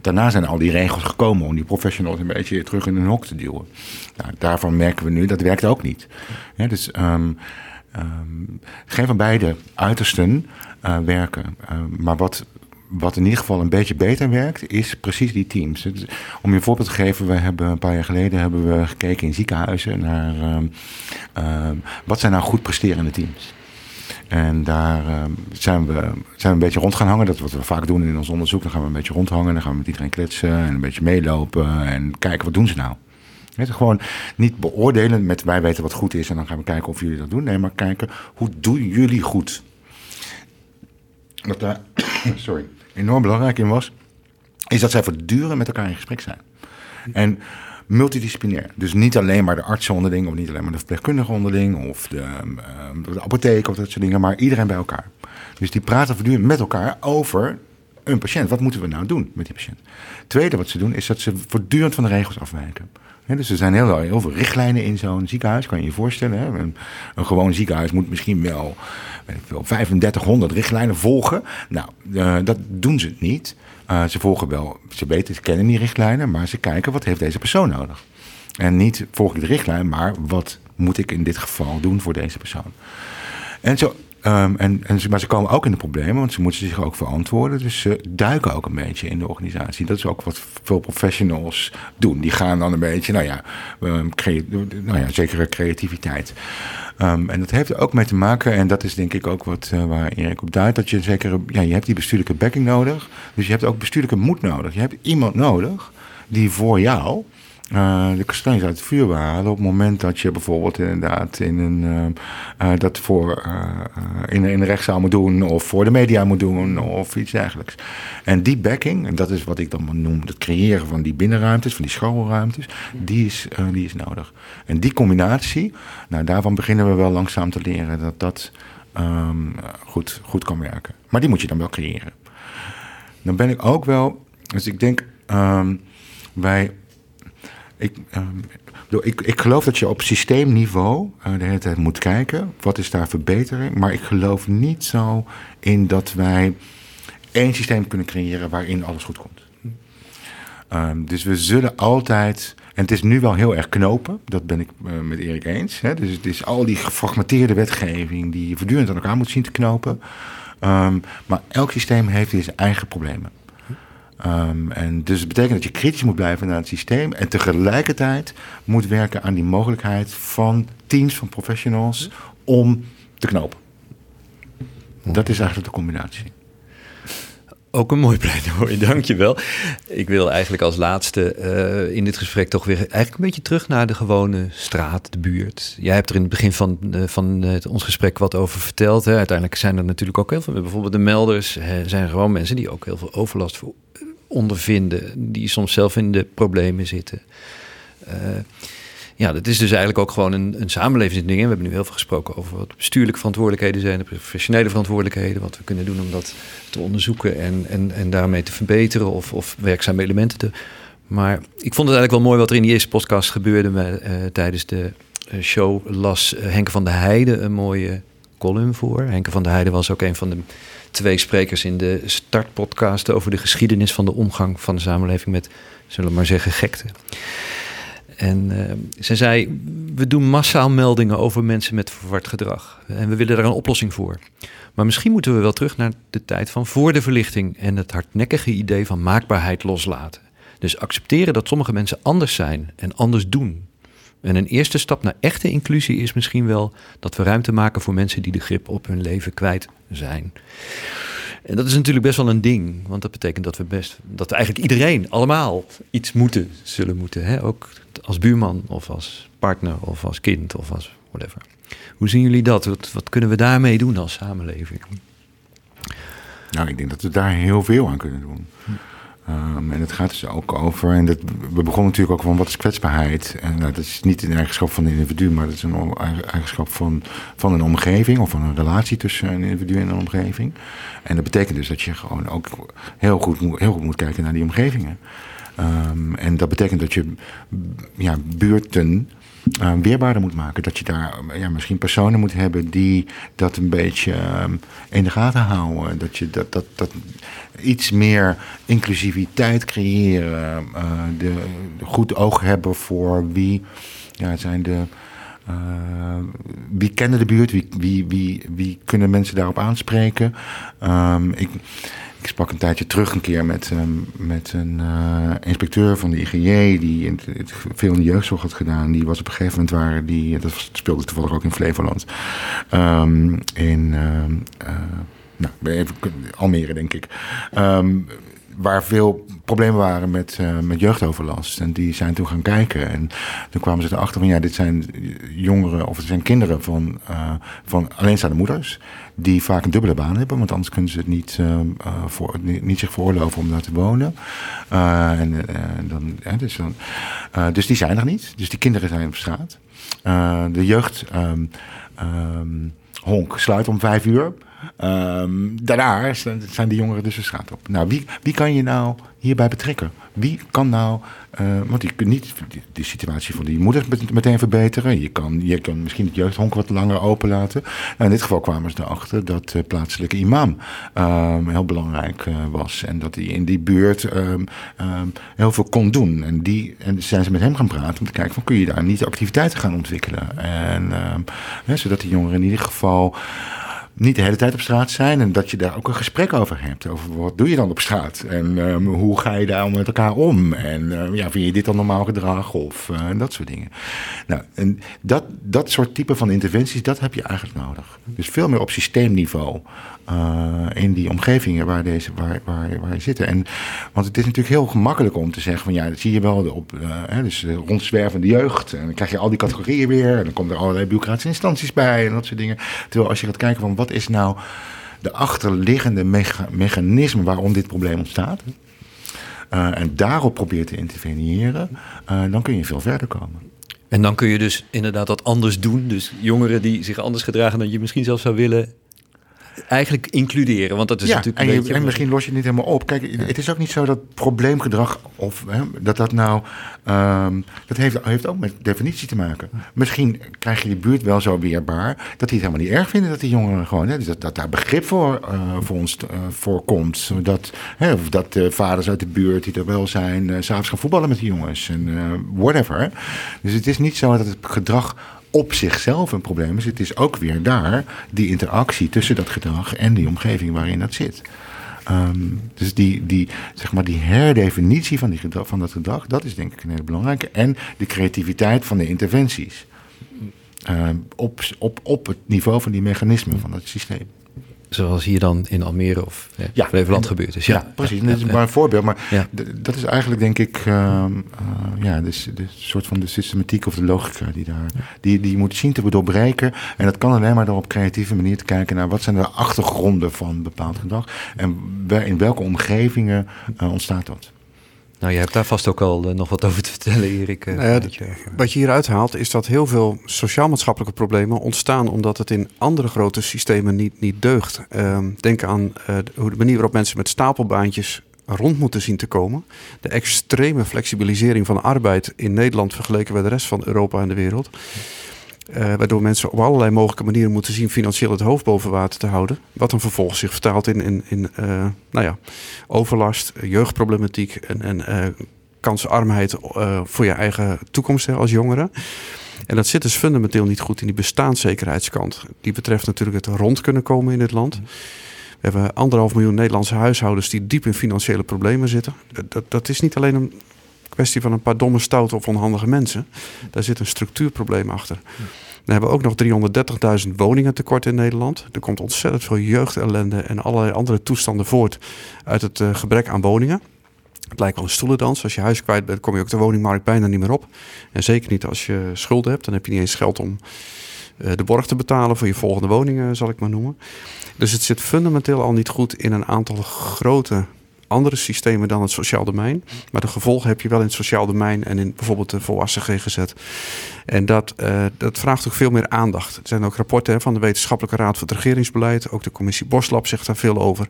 Daarna zijn al die regels gekomen om die professionals een beetje terug in hun hok te duwen. Nou, daarvan merken we nu dat werkt ook niet. Ja, dus um, um, geen van beide uitersten uh, werken. Uh, maar wat wat in ieder geval een beetje beter werkt, is precies die teams. Om je een voorbeeld te geven, we hebben een paar jaar geleden hebben we gekeken in ziekenhuizen naar uh, uh, wat zijn nou goed presterende teams. En daar ehm, zijn, we, zijn een beetje rond gaan hangen. Dat is wat we vaak doen in ons onderzoek. Dan gaan we een beetje rondhangen. Dan gaan we met iedereen kletsen en een beetje meelopen. En kijken, wat doen ze nou? Gewoon niet beoordelen met wij weten wat goed is en dan gaan we kijken of jullie dat doen. Nee, maar kijken hoe doen jullie goed. Wat daar sorry, enorm belangrijk in was, is dat zij voortdurend met elkaar in gesprek zijn. En multidisciplinair. Dus niet alleen maar de artsen onderling, of niet alleen maar de verpleegkundigen onderling, of de, uh, de apotheek of dat soort dingen, maar iedereen bij elkaar. Dus die praten voortdurend met elkaar over een patiënt. Wat moeten we nou doen met die patiënt? Tweede wat ze doen, is dat ze voortdurend van de regels afwijken. Dus er zijn heel, veel richtlijnen in zo'n ziekenhuis, kan je je voorstellen. Hè? Een, gewoon ziekenhuis moet misschien wel, weet ik veel, 3500 richtlijnen volgen. Nou, uh, dat doen ze niet. Uh, ze volgen wel, ze weten, ze kennen die richtlijnen, maar ze kijken wat heeft deze persoon nodig. En niet volg ik de richtlijn, maar wat moet ik in dit geval doen voor deze persoon. En zo, um, en, en, maar ze komen ook in de problemen, want ze moeten zich ook verantwoorden. Dus ze duiken ook een beetje in de organisatie. Dat is ook wat veel professionals doen. Die gaan dan een beetje, nou ja, um, nou ja zekere creativiteit. Um, en dat heeft er ook mee te maken, en dat is denk ik ook wat uh, waar Erik op duidt, dat je zeker, ja, je hebt die bestuurlijke backing nodig. Dus je hebt ook bestuurlijke moed nodig. Je hebt iemand nodig die voor jou uh, de kastanjes uit het vuur halen op het moment dat je bijvoorbeeld inderdaad in een, uh, dat voor, in, in een rechtszaal moet doen of voor de media moet doen of iets dergelijks. En die backing, en dat is wat ik dan noem het creëren van die binnenruimtes, van die schoolruimtes, die is, die is nodig. En die combinatie, nou daarvan beginnen we wel langzaam te leren dat dat um, goed, goed kan werken. Maar die moet je dan wel creëren. Dan ben ik ook wel, dus ik denk, wij ik, uh, ik, ik geloof dat je op systeemniveau uh, de hele tijd moet kijken. Wat is daar verbetering? Maar ik geloof niet zo in dat wij één systeem kunnen creëren waarin alles goed komt. Um, dus we zullen altijd. En het is nu wel heel erg knopen, dat ben ik uh, met Erik eens. Hè? Dus het is al die gefragmenteerde wetgeving die je voortdurend aan elkaar moet zien te knopen. Um, maar elk systeem heeft zijn eigen problemen. Um, en dus het betekent dat je kritisch moet blijven naar het systeem en tegelijkertijd moet werken aan die mogelijkheid van teams van professionals om te knopen. Dat is eigenlijk de combinatie. Ook een mooi pleidooi, dankjewel. Ik wil eigenlijk als laatste uh, in dit gesprek toch weer eigenlijk een beetje terug naar de gewone straat, de buurt. Jij hebt er in het begin van, uh, van uh, ons gesprek wat over verteld. Hè. Uiteindelijk zijn er natuurlijk ook heel veel, bijvoorbeeld de melders, hè, zijn gewoon mensen die ook heel veel overlast voor ondervinden, die soms zelf in de problemen zitten. Uh, ja, dat is dus eigenlijk ook gewoon een, een samenlevingsding. We hebben nu heel veel gesproken over wat bestuurlijke verantwoordelijkheden zijn, de professionele verantwoordelijkheden, wat we kunnen doen om dat te onderzoeken en, en, en daarmee te verbeteren of, of werkzame elementen te. Maar ik vond het eigenlijk wel mooi wat er in die eerste podcast gebeurde met, uh, tijdens de uh, show. Las Henke van der Heijden een mooie column voor. Henke van der Heijden was ook een van de twee sprekers in de startpodcast over de geschiedenis van de omgang van de samenleving met, zullen we maar zeggen, gekte. En uh, ze zei: We doen massaal meldingen over mensen met verward gedrag. En we willen daar een oplossing voor. Maar misschien moeten we wel terug naar de tijd van voor de verlichting en het hardnekkige idee van maakbaarheid loslaten. Dus accepteren dat sommige mensen anders zijn en anders doen. En een eerste stap naar echte inclusie is misschien wel dat we ruimte maken voor mensen die de grip op hun leven kwijt zijn. En dat is natuurlijk best wel een ding, want dat betekent dat we best, dat eigenlijk iedereen, allemaal iets moeten, zullen moeten. Hè? Ook als buurman of als partner of als kind of als whatever. Hoe zien jullie dat? Wat, wat kunnen we daarmee doen als samenleving? Nou, ik denk dat we daar heel veel aan kunnen doen. Hm. Um, en het gaat dus ook over, en dat, we begonnen natuurlijk ook van wat is kwetsbaarheid. En nou, dat is niet een eigenschap van een individu, maar dat is een eigenschap van, van een omgeving of van een relatie tussen een individu en een omgeving. En dat betekent dus dat je gewoon ook heel goed, heel goed moet kijken naar die omgevingen. Um, en dat betekent dat je ja, buurten uh, weerbaarder moet maken. Dat je daar ja, misschien personen moet hebben die dat een beetje uh, in de gaten houden. Dat je dat, dat, dat iets meer inclusiviteit creëren. De, goed oog hebben voor wie ja, zijn de. Uh, wie kennen de buurt? Wie, wie, wie, wie kunnen mensen daarop aanspreken? Um, ik, ik sprak een tijdje terug een keer met, ehm, met een uh, inspecteur van de IGJ... die in, veel in de jeugdzorg had gedaan. Die was op een gegeven moment waar... Die, dat speelde toevallig ook in Flevoland. Um, in... Uh, nou, even, Almere, denk ik. Waar veel problemen waren met, uh, met jeugdoverlast. En die zijn toen gaan kijken. En toen kwamen ze erachter van ja, dit zijn jongeren of het zijn kinderen van, uh, van alleenstaande moeders. Die vaak een dubbele baan hebben, want anders kunnen ze het niet, uh, voor, niet, niet, zich veroorloven om daar te wonen. en, dan, dus, dan, dus die zijn er niet. Dus die kinderen zijn op straat. de jeugd. Um, um, honk sluit om vijf uur. Um, daarna zijn de jongeren dus de straat op. Nou, wie, wie kan je nou hierbij betrekken? Wie kan nou, uh, want je kunt niet de situatie van die moeders meteen verbeteren. Je kan, je kan misschien het jeugdhonk wat langer openlaten. Nou, in dit geval kwamen ze erachter dat de plaatselijke imam um, heel belangrijk uh, was. En dat hij in die buurt um, heel veel kon doen. En, die, en zijn ze met hem gaan praten om te kijken van kun je daar niet activiteiten gaan ontwikkelen. En, hè, zodat die jongeren in ieder geval niet de hele tijd op straat zijn. En dat je daar ook een gesprek over hebt. Over wat doe je dan op straat? En um, hoe ga je daar met elkaar om? En uh, ja, vind je dit dan normaal gedrag? Of uh, dat soort dingen. Nou, en dat, dat soort type van interventies, dat heb je eigenlijk nodig. Dus veel meer op systeemniveau. Uh, in die omgevingen waar, deze, waar, waar, waar zitten. En, want het is natuurlijk heel gemakkelijk om te zeggen van ja, dat zie je wel op uh, hè, dus rondzwervende jeugd. En dan krijg je al die categorieën weer. En dan komen er allerlei bureaucratische instanties bij en dat soort dingen. Terwijl als je gaat kijken van wat is nou de achterliggende mecha mechanisme waarom dit probleem ontstaat. Uh, en daarop probeert te interveneren, dan kun je veel verder komen. En dan kun je dus inderdaad dat anders doen. Dus jongeren die zich anders gedragen dan je misschien zelf zou willen, eigenlijk includeren. Want dat is ja, natuurlijk en, een beetje... en misschien los je het niet helemaal op. Kijk, het is ook niet zo dat probleemgedrag... of hè, dat dat nou... Um, dat heeft, heeft ook met definitie te maken. Misschien krijg je die buurt wel zo weerbaar... dat die het helemaal niet erg vinden dat die jongeren gewoon... Hè, dat, dat daar begrip voor, uh, voor ons uh, voorkomt. Dat, hè, of dat vaders uit de buurt die er wel zijn... Uh, s'avonds gaan voetballen met die jongens. En whatever. Dus het is niet zo dat het gedrag op zichzelf een probleem is. Het is ook weer daar die interactie tussen dat gedrag en die omgeving waarin dat zit. Um, dus die, die, zeg maar die herdefinitie van, die gedrag, van dat gedrag, dat is denk ik een hele belangrijke. En de creativiteit van de interventies. Um, op, op, op het niveau van die mechanismen van het systeem zoals hier dan in Almere of ja, ja Flevoland gebeurd is. Ja, ja precies. dat is maar een voorbeeld. Maar dat is eigenlijk denk ik uh, uh, ja, de, de soort van de systematiek of de logica die daar, die, die je moet zien te doorbreken. En dat kan alleen maar door op creatieve manier te kijken naar wat zijn de achtergronden van bepaald gedrag en in welke omgevingen uh, ontstaat dat. Nou, je hebt daar vast ook al uh, nog wat over te vertellen, Erik. Uh, nou ja, je... Wat je hieruit haalt is dat heel veel sociaal-maatschappelijke problemen ontstaan omdat het in andere grote systemen niet, niet deugt. Uh, denk aan uh, de manier waarop mensen met stapelbaantjes rond moeten zien te komen. De extreme flexibilisering van arbeid in Nederland vergeleken bij de rest van Europa en de wereld. Uh, waardoor mensen op allerlei mogelijke manieren moeten zien financieel het hoofd boven water te houden. Wat dan vervolgens zich vertaalt in, in, in uh, nou ja, overlast, jeugdproblematiek en, en uh, kansarmheid voor je eigen toekomst hè, als jongere. En dat zit dus fundamenteel niet goed in die bestaanszekerheidskant. Die betreft natuurlijk het rond kunnen komen in het land. We hebben anderhalf miljoen Nederlandse huishoudens die diep in financiële problemen zitten. Dat, dat is niet alleen een kwestie van een paar domme, stoute of onhandige mensen. Daar zit een structuurprobleem achter. We hebben ook nog 330.000 woningen tekort in Nederland. Er komt ontzettend veel jeugdellende en allerlei andere toestanden voort uit het uh, gebrek aan woningen. Het lijkt wel een stoelendans. Als je huis kwijt bent, kom je ook de woningmarkt bijna niet meer op. En zeker niet als je schulden hebt. Dan heb je niet eens geld om uh, de borg te betalen voor je volgende woning, zal ik maar noemen. Dus het zit fundamenteel al niet goed in een aantal grote andere systemen dan het sociaal domein. Maar de gevolgen heb je wel in het sociaal domein en in bijvoorbeeld de volwassen GGZ. En dat, uh, dat vraagt ook veel meer aandacht. Er zijn ook rapporten van de Wetenschappelijke Raad voor het Regeringsbeleid. Ook de commissie Boslab zegt daar veel over.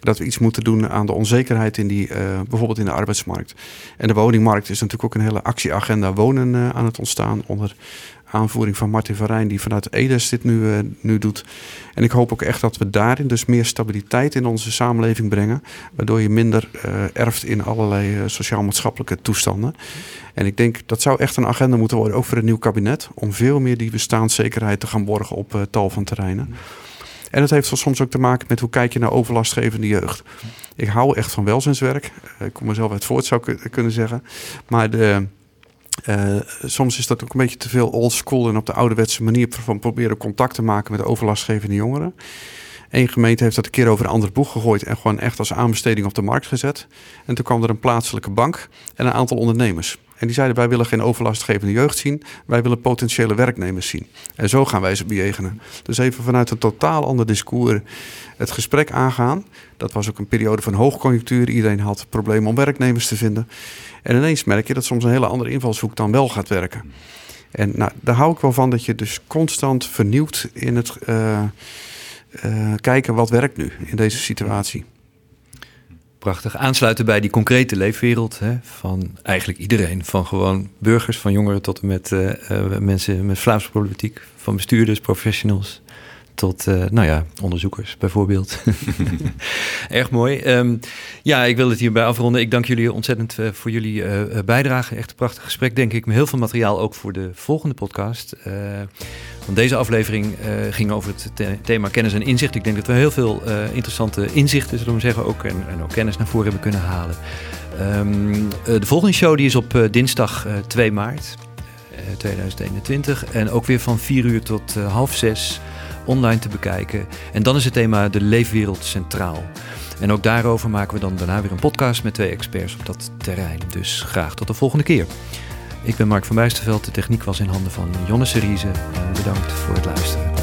Dat we iets moeten doen aan de onzekerheid in die, uh, bijvoorbeeld in de arbeidsmarkt. En de woningmarkt is natuurlijk ook een hele actieagenda wonen uh, aan het ontstaan onder aanvoering van Martin van Rijn, die vanuit Edes dit nu, uh, nu doet. En ik hoop ook echt dat we daarin dus meer stabiliteit in onze samenleving brengen. Waardoor je minder uh, erft in allerlei uh, sociaal-maatschappelijke toestanden. En ik denk dat zou echt een agenda moeten worden, ook voor het nieuw kabinet. Om veel meer die bestaanszekerheid te gaan borgen op tal van terreinen. En het heeft soms ook te maken met hoe kijk je naar overlastgevende jeugd. Ik hou echt van welzijnswerk. Ik kom mezelf uit voort, zou ik kunnen zeggen. Maar de, uh, soms is dat ook een beetje te veel old school en op de ouderwetse manier van proberen contact te maken met overlastgevende jongeren. Eén gemeente heeft dat een keer over een ander boeg gegooid en gewoon echt als aanbesteding op de markt gezet. En toen kwam er een plaatselijke bank en een aantal ondernemers. En die zeiden: Wij willen geen overlastgevende jeugd zien, wij willen potentiële werknemers zien. En zo gaan wij ze bejegenen. Dus even vanuit een totaal ander discours het gesprek aangaan. Dat was ook een periode van hoogconjunctuur. Iedereen had problemen om werknemers te vinden. En ineens merk je dat soms een hele andere invalshoek dan wel gaat werken. En nou, daar hou ik wel van dat je dus constant vernieuwt in het uh, uh, kijken wat werkt nu in deze situatie. Prachtig. Aansluiten bij die concrete leefwereld hè, van eigenlijk iedereen. Van gewoon burgers, van jongeren tot en met uh, mensen met Vlaamse problematiek. Van bestuurders, professionals tot, uh, nou ja, onderzoekers bijvoorbeeld. Erg mooi. Um, ja, ik wil het hierbij afronden. Ik dank jullie ontzettend uh, voor jullie uh, bijdrage. Echt een prachtig gesprek, denk ik. Met heel veel materiaal ook voor de volgende podcast. want deze aflevering ging over het the thema kennis en inzicht. Ik denk dat we heel veel interessante inzichten, zullen we zeggen, ook en, en, ook kennis naar voren hebben kunnen halen. Um, de volgende show die is op dinsdag 2 maart 2021. En ook weer van 4 uur tot half 6 online te bekijken. En dan is het thema de leefwereld centraal. En ook daarover maken we dan daarna weer een podcast met twee experts op dat terrein. Dus graag tot de volgende keer. Ik ben Mark van Bijsterveld. De techniek was in handen van Jonne Seriese. Bedankt voor het luisteren.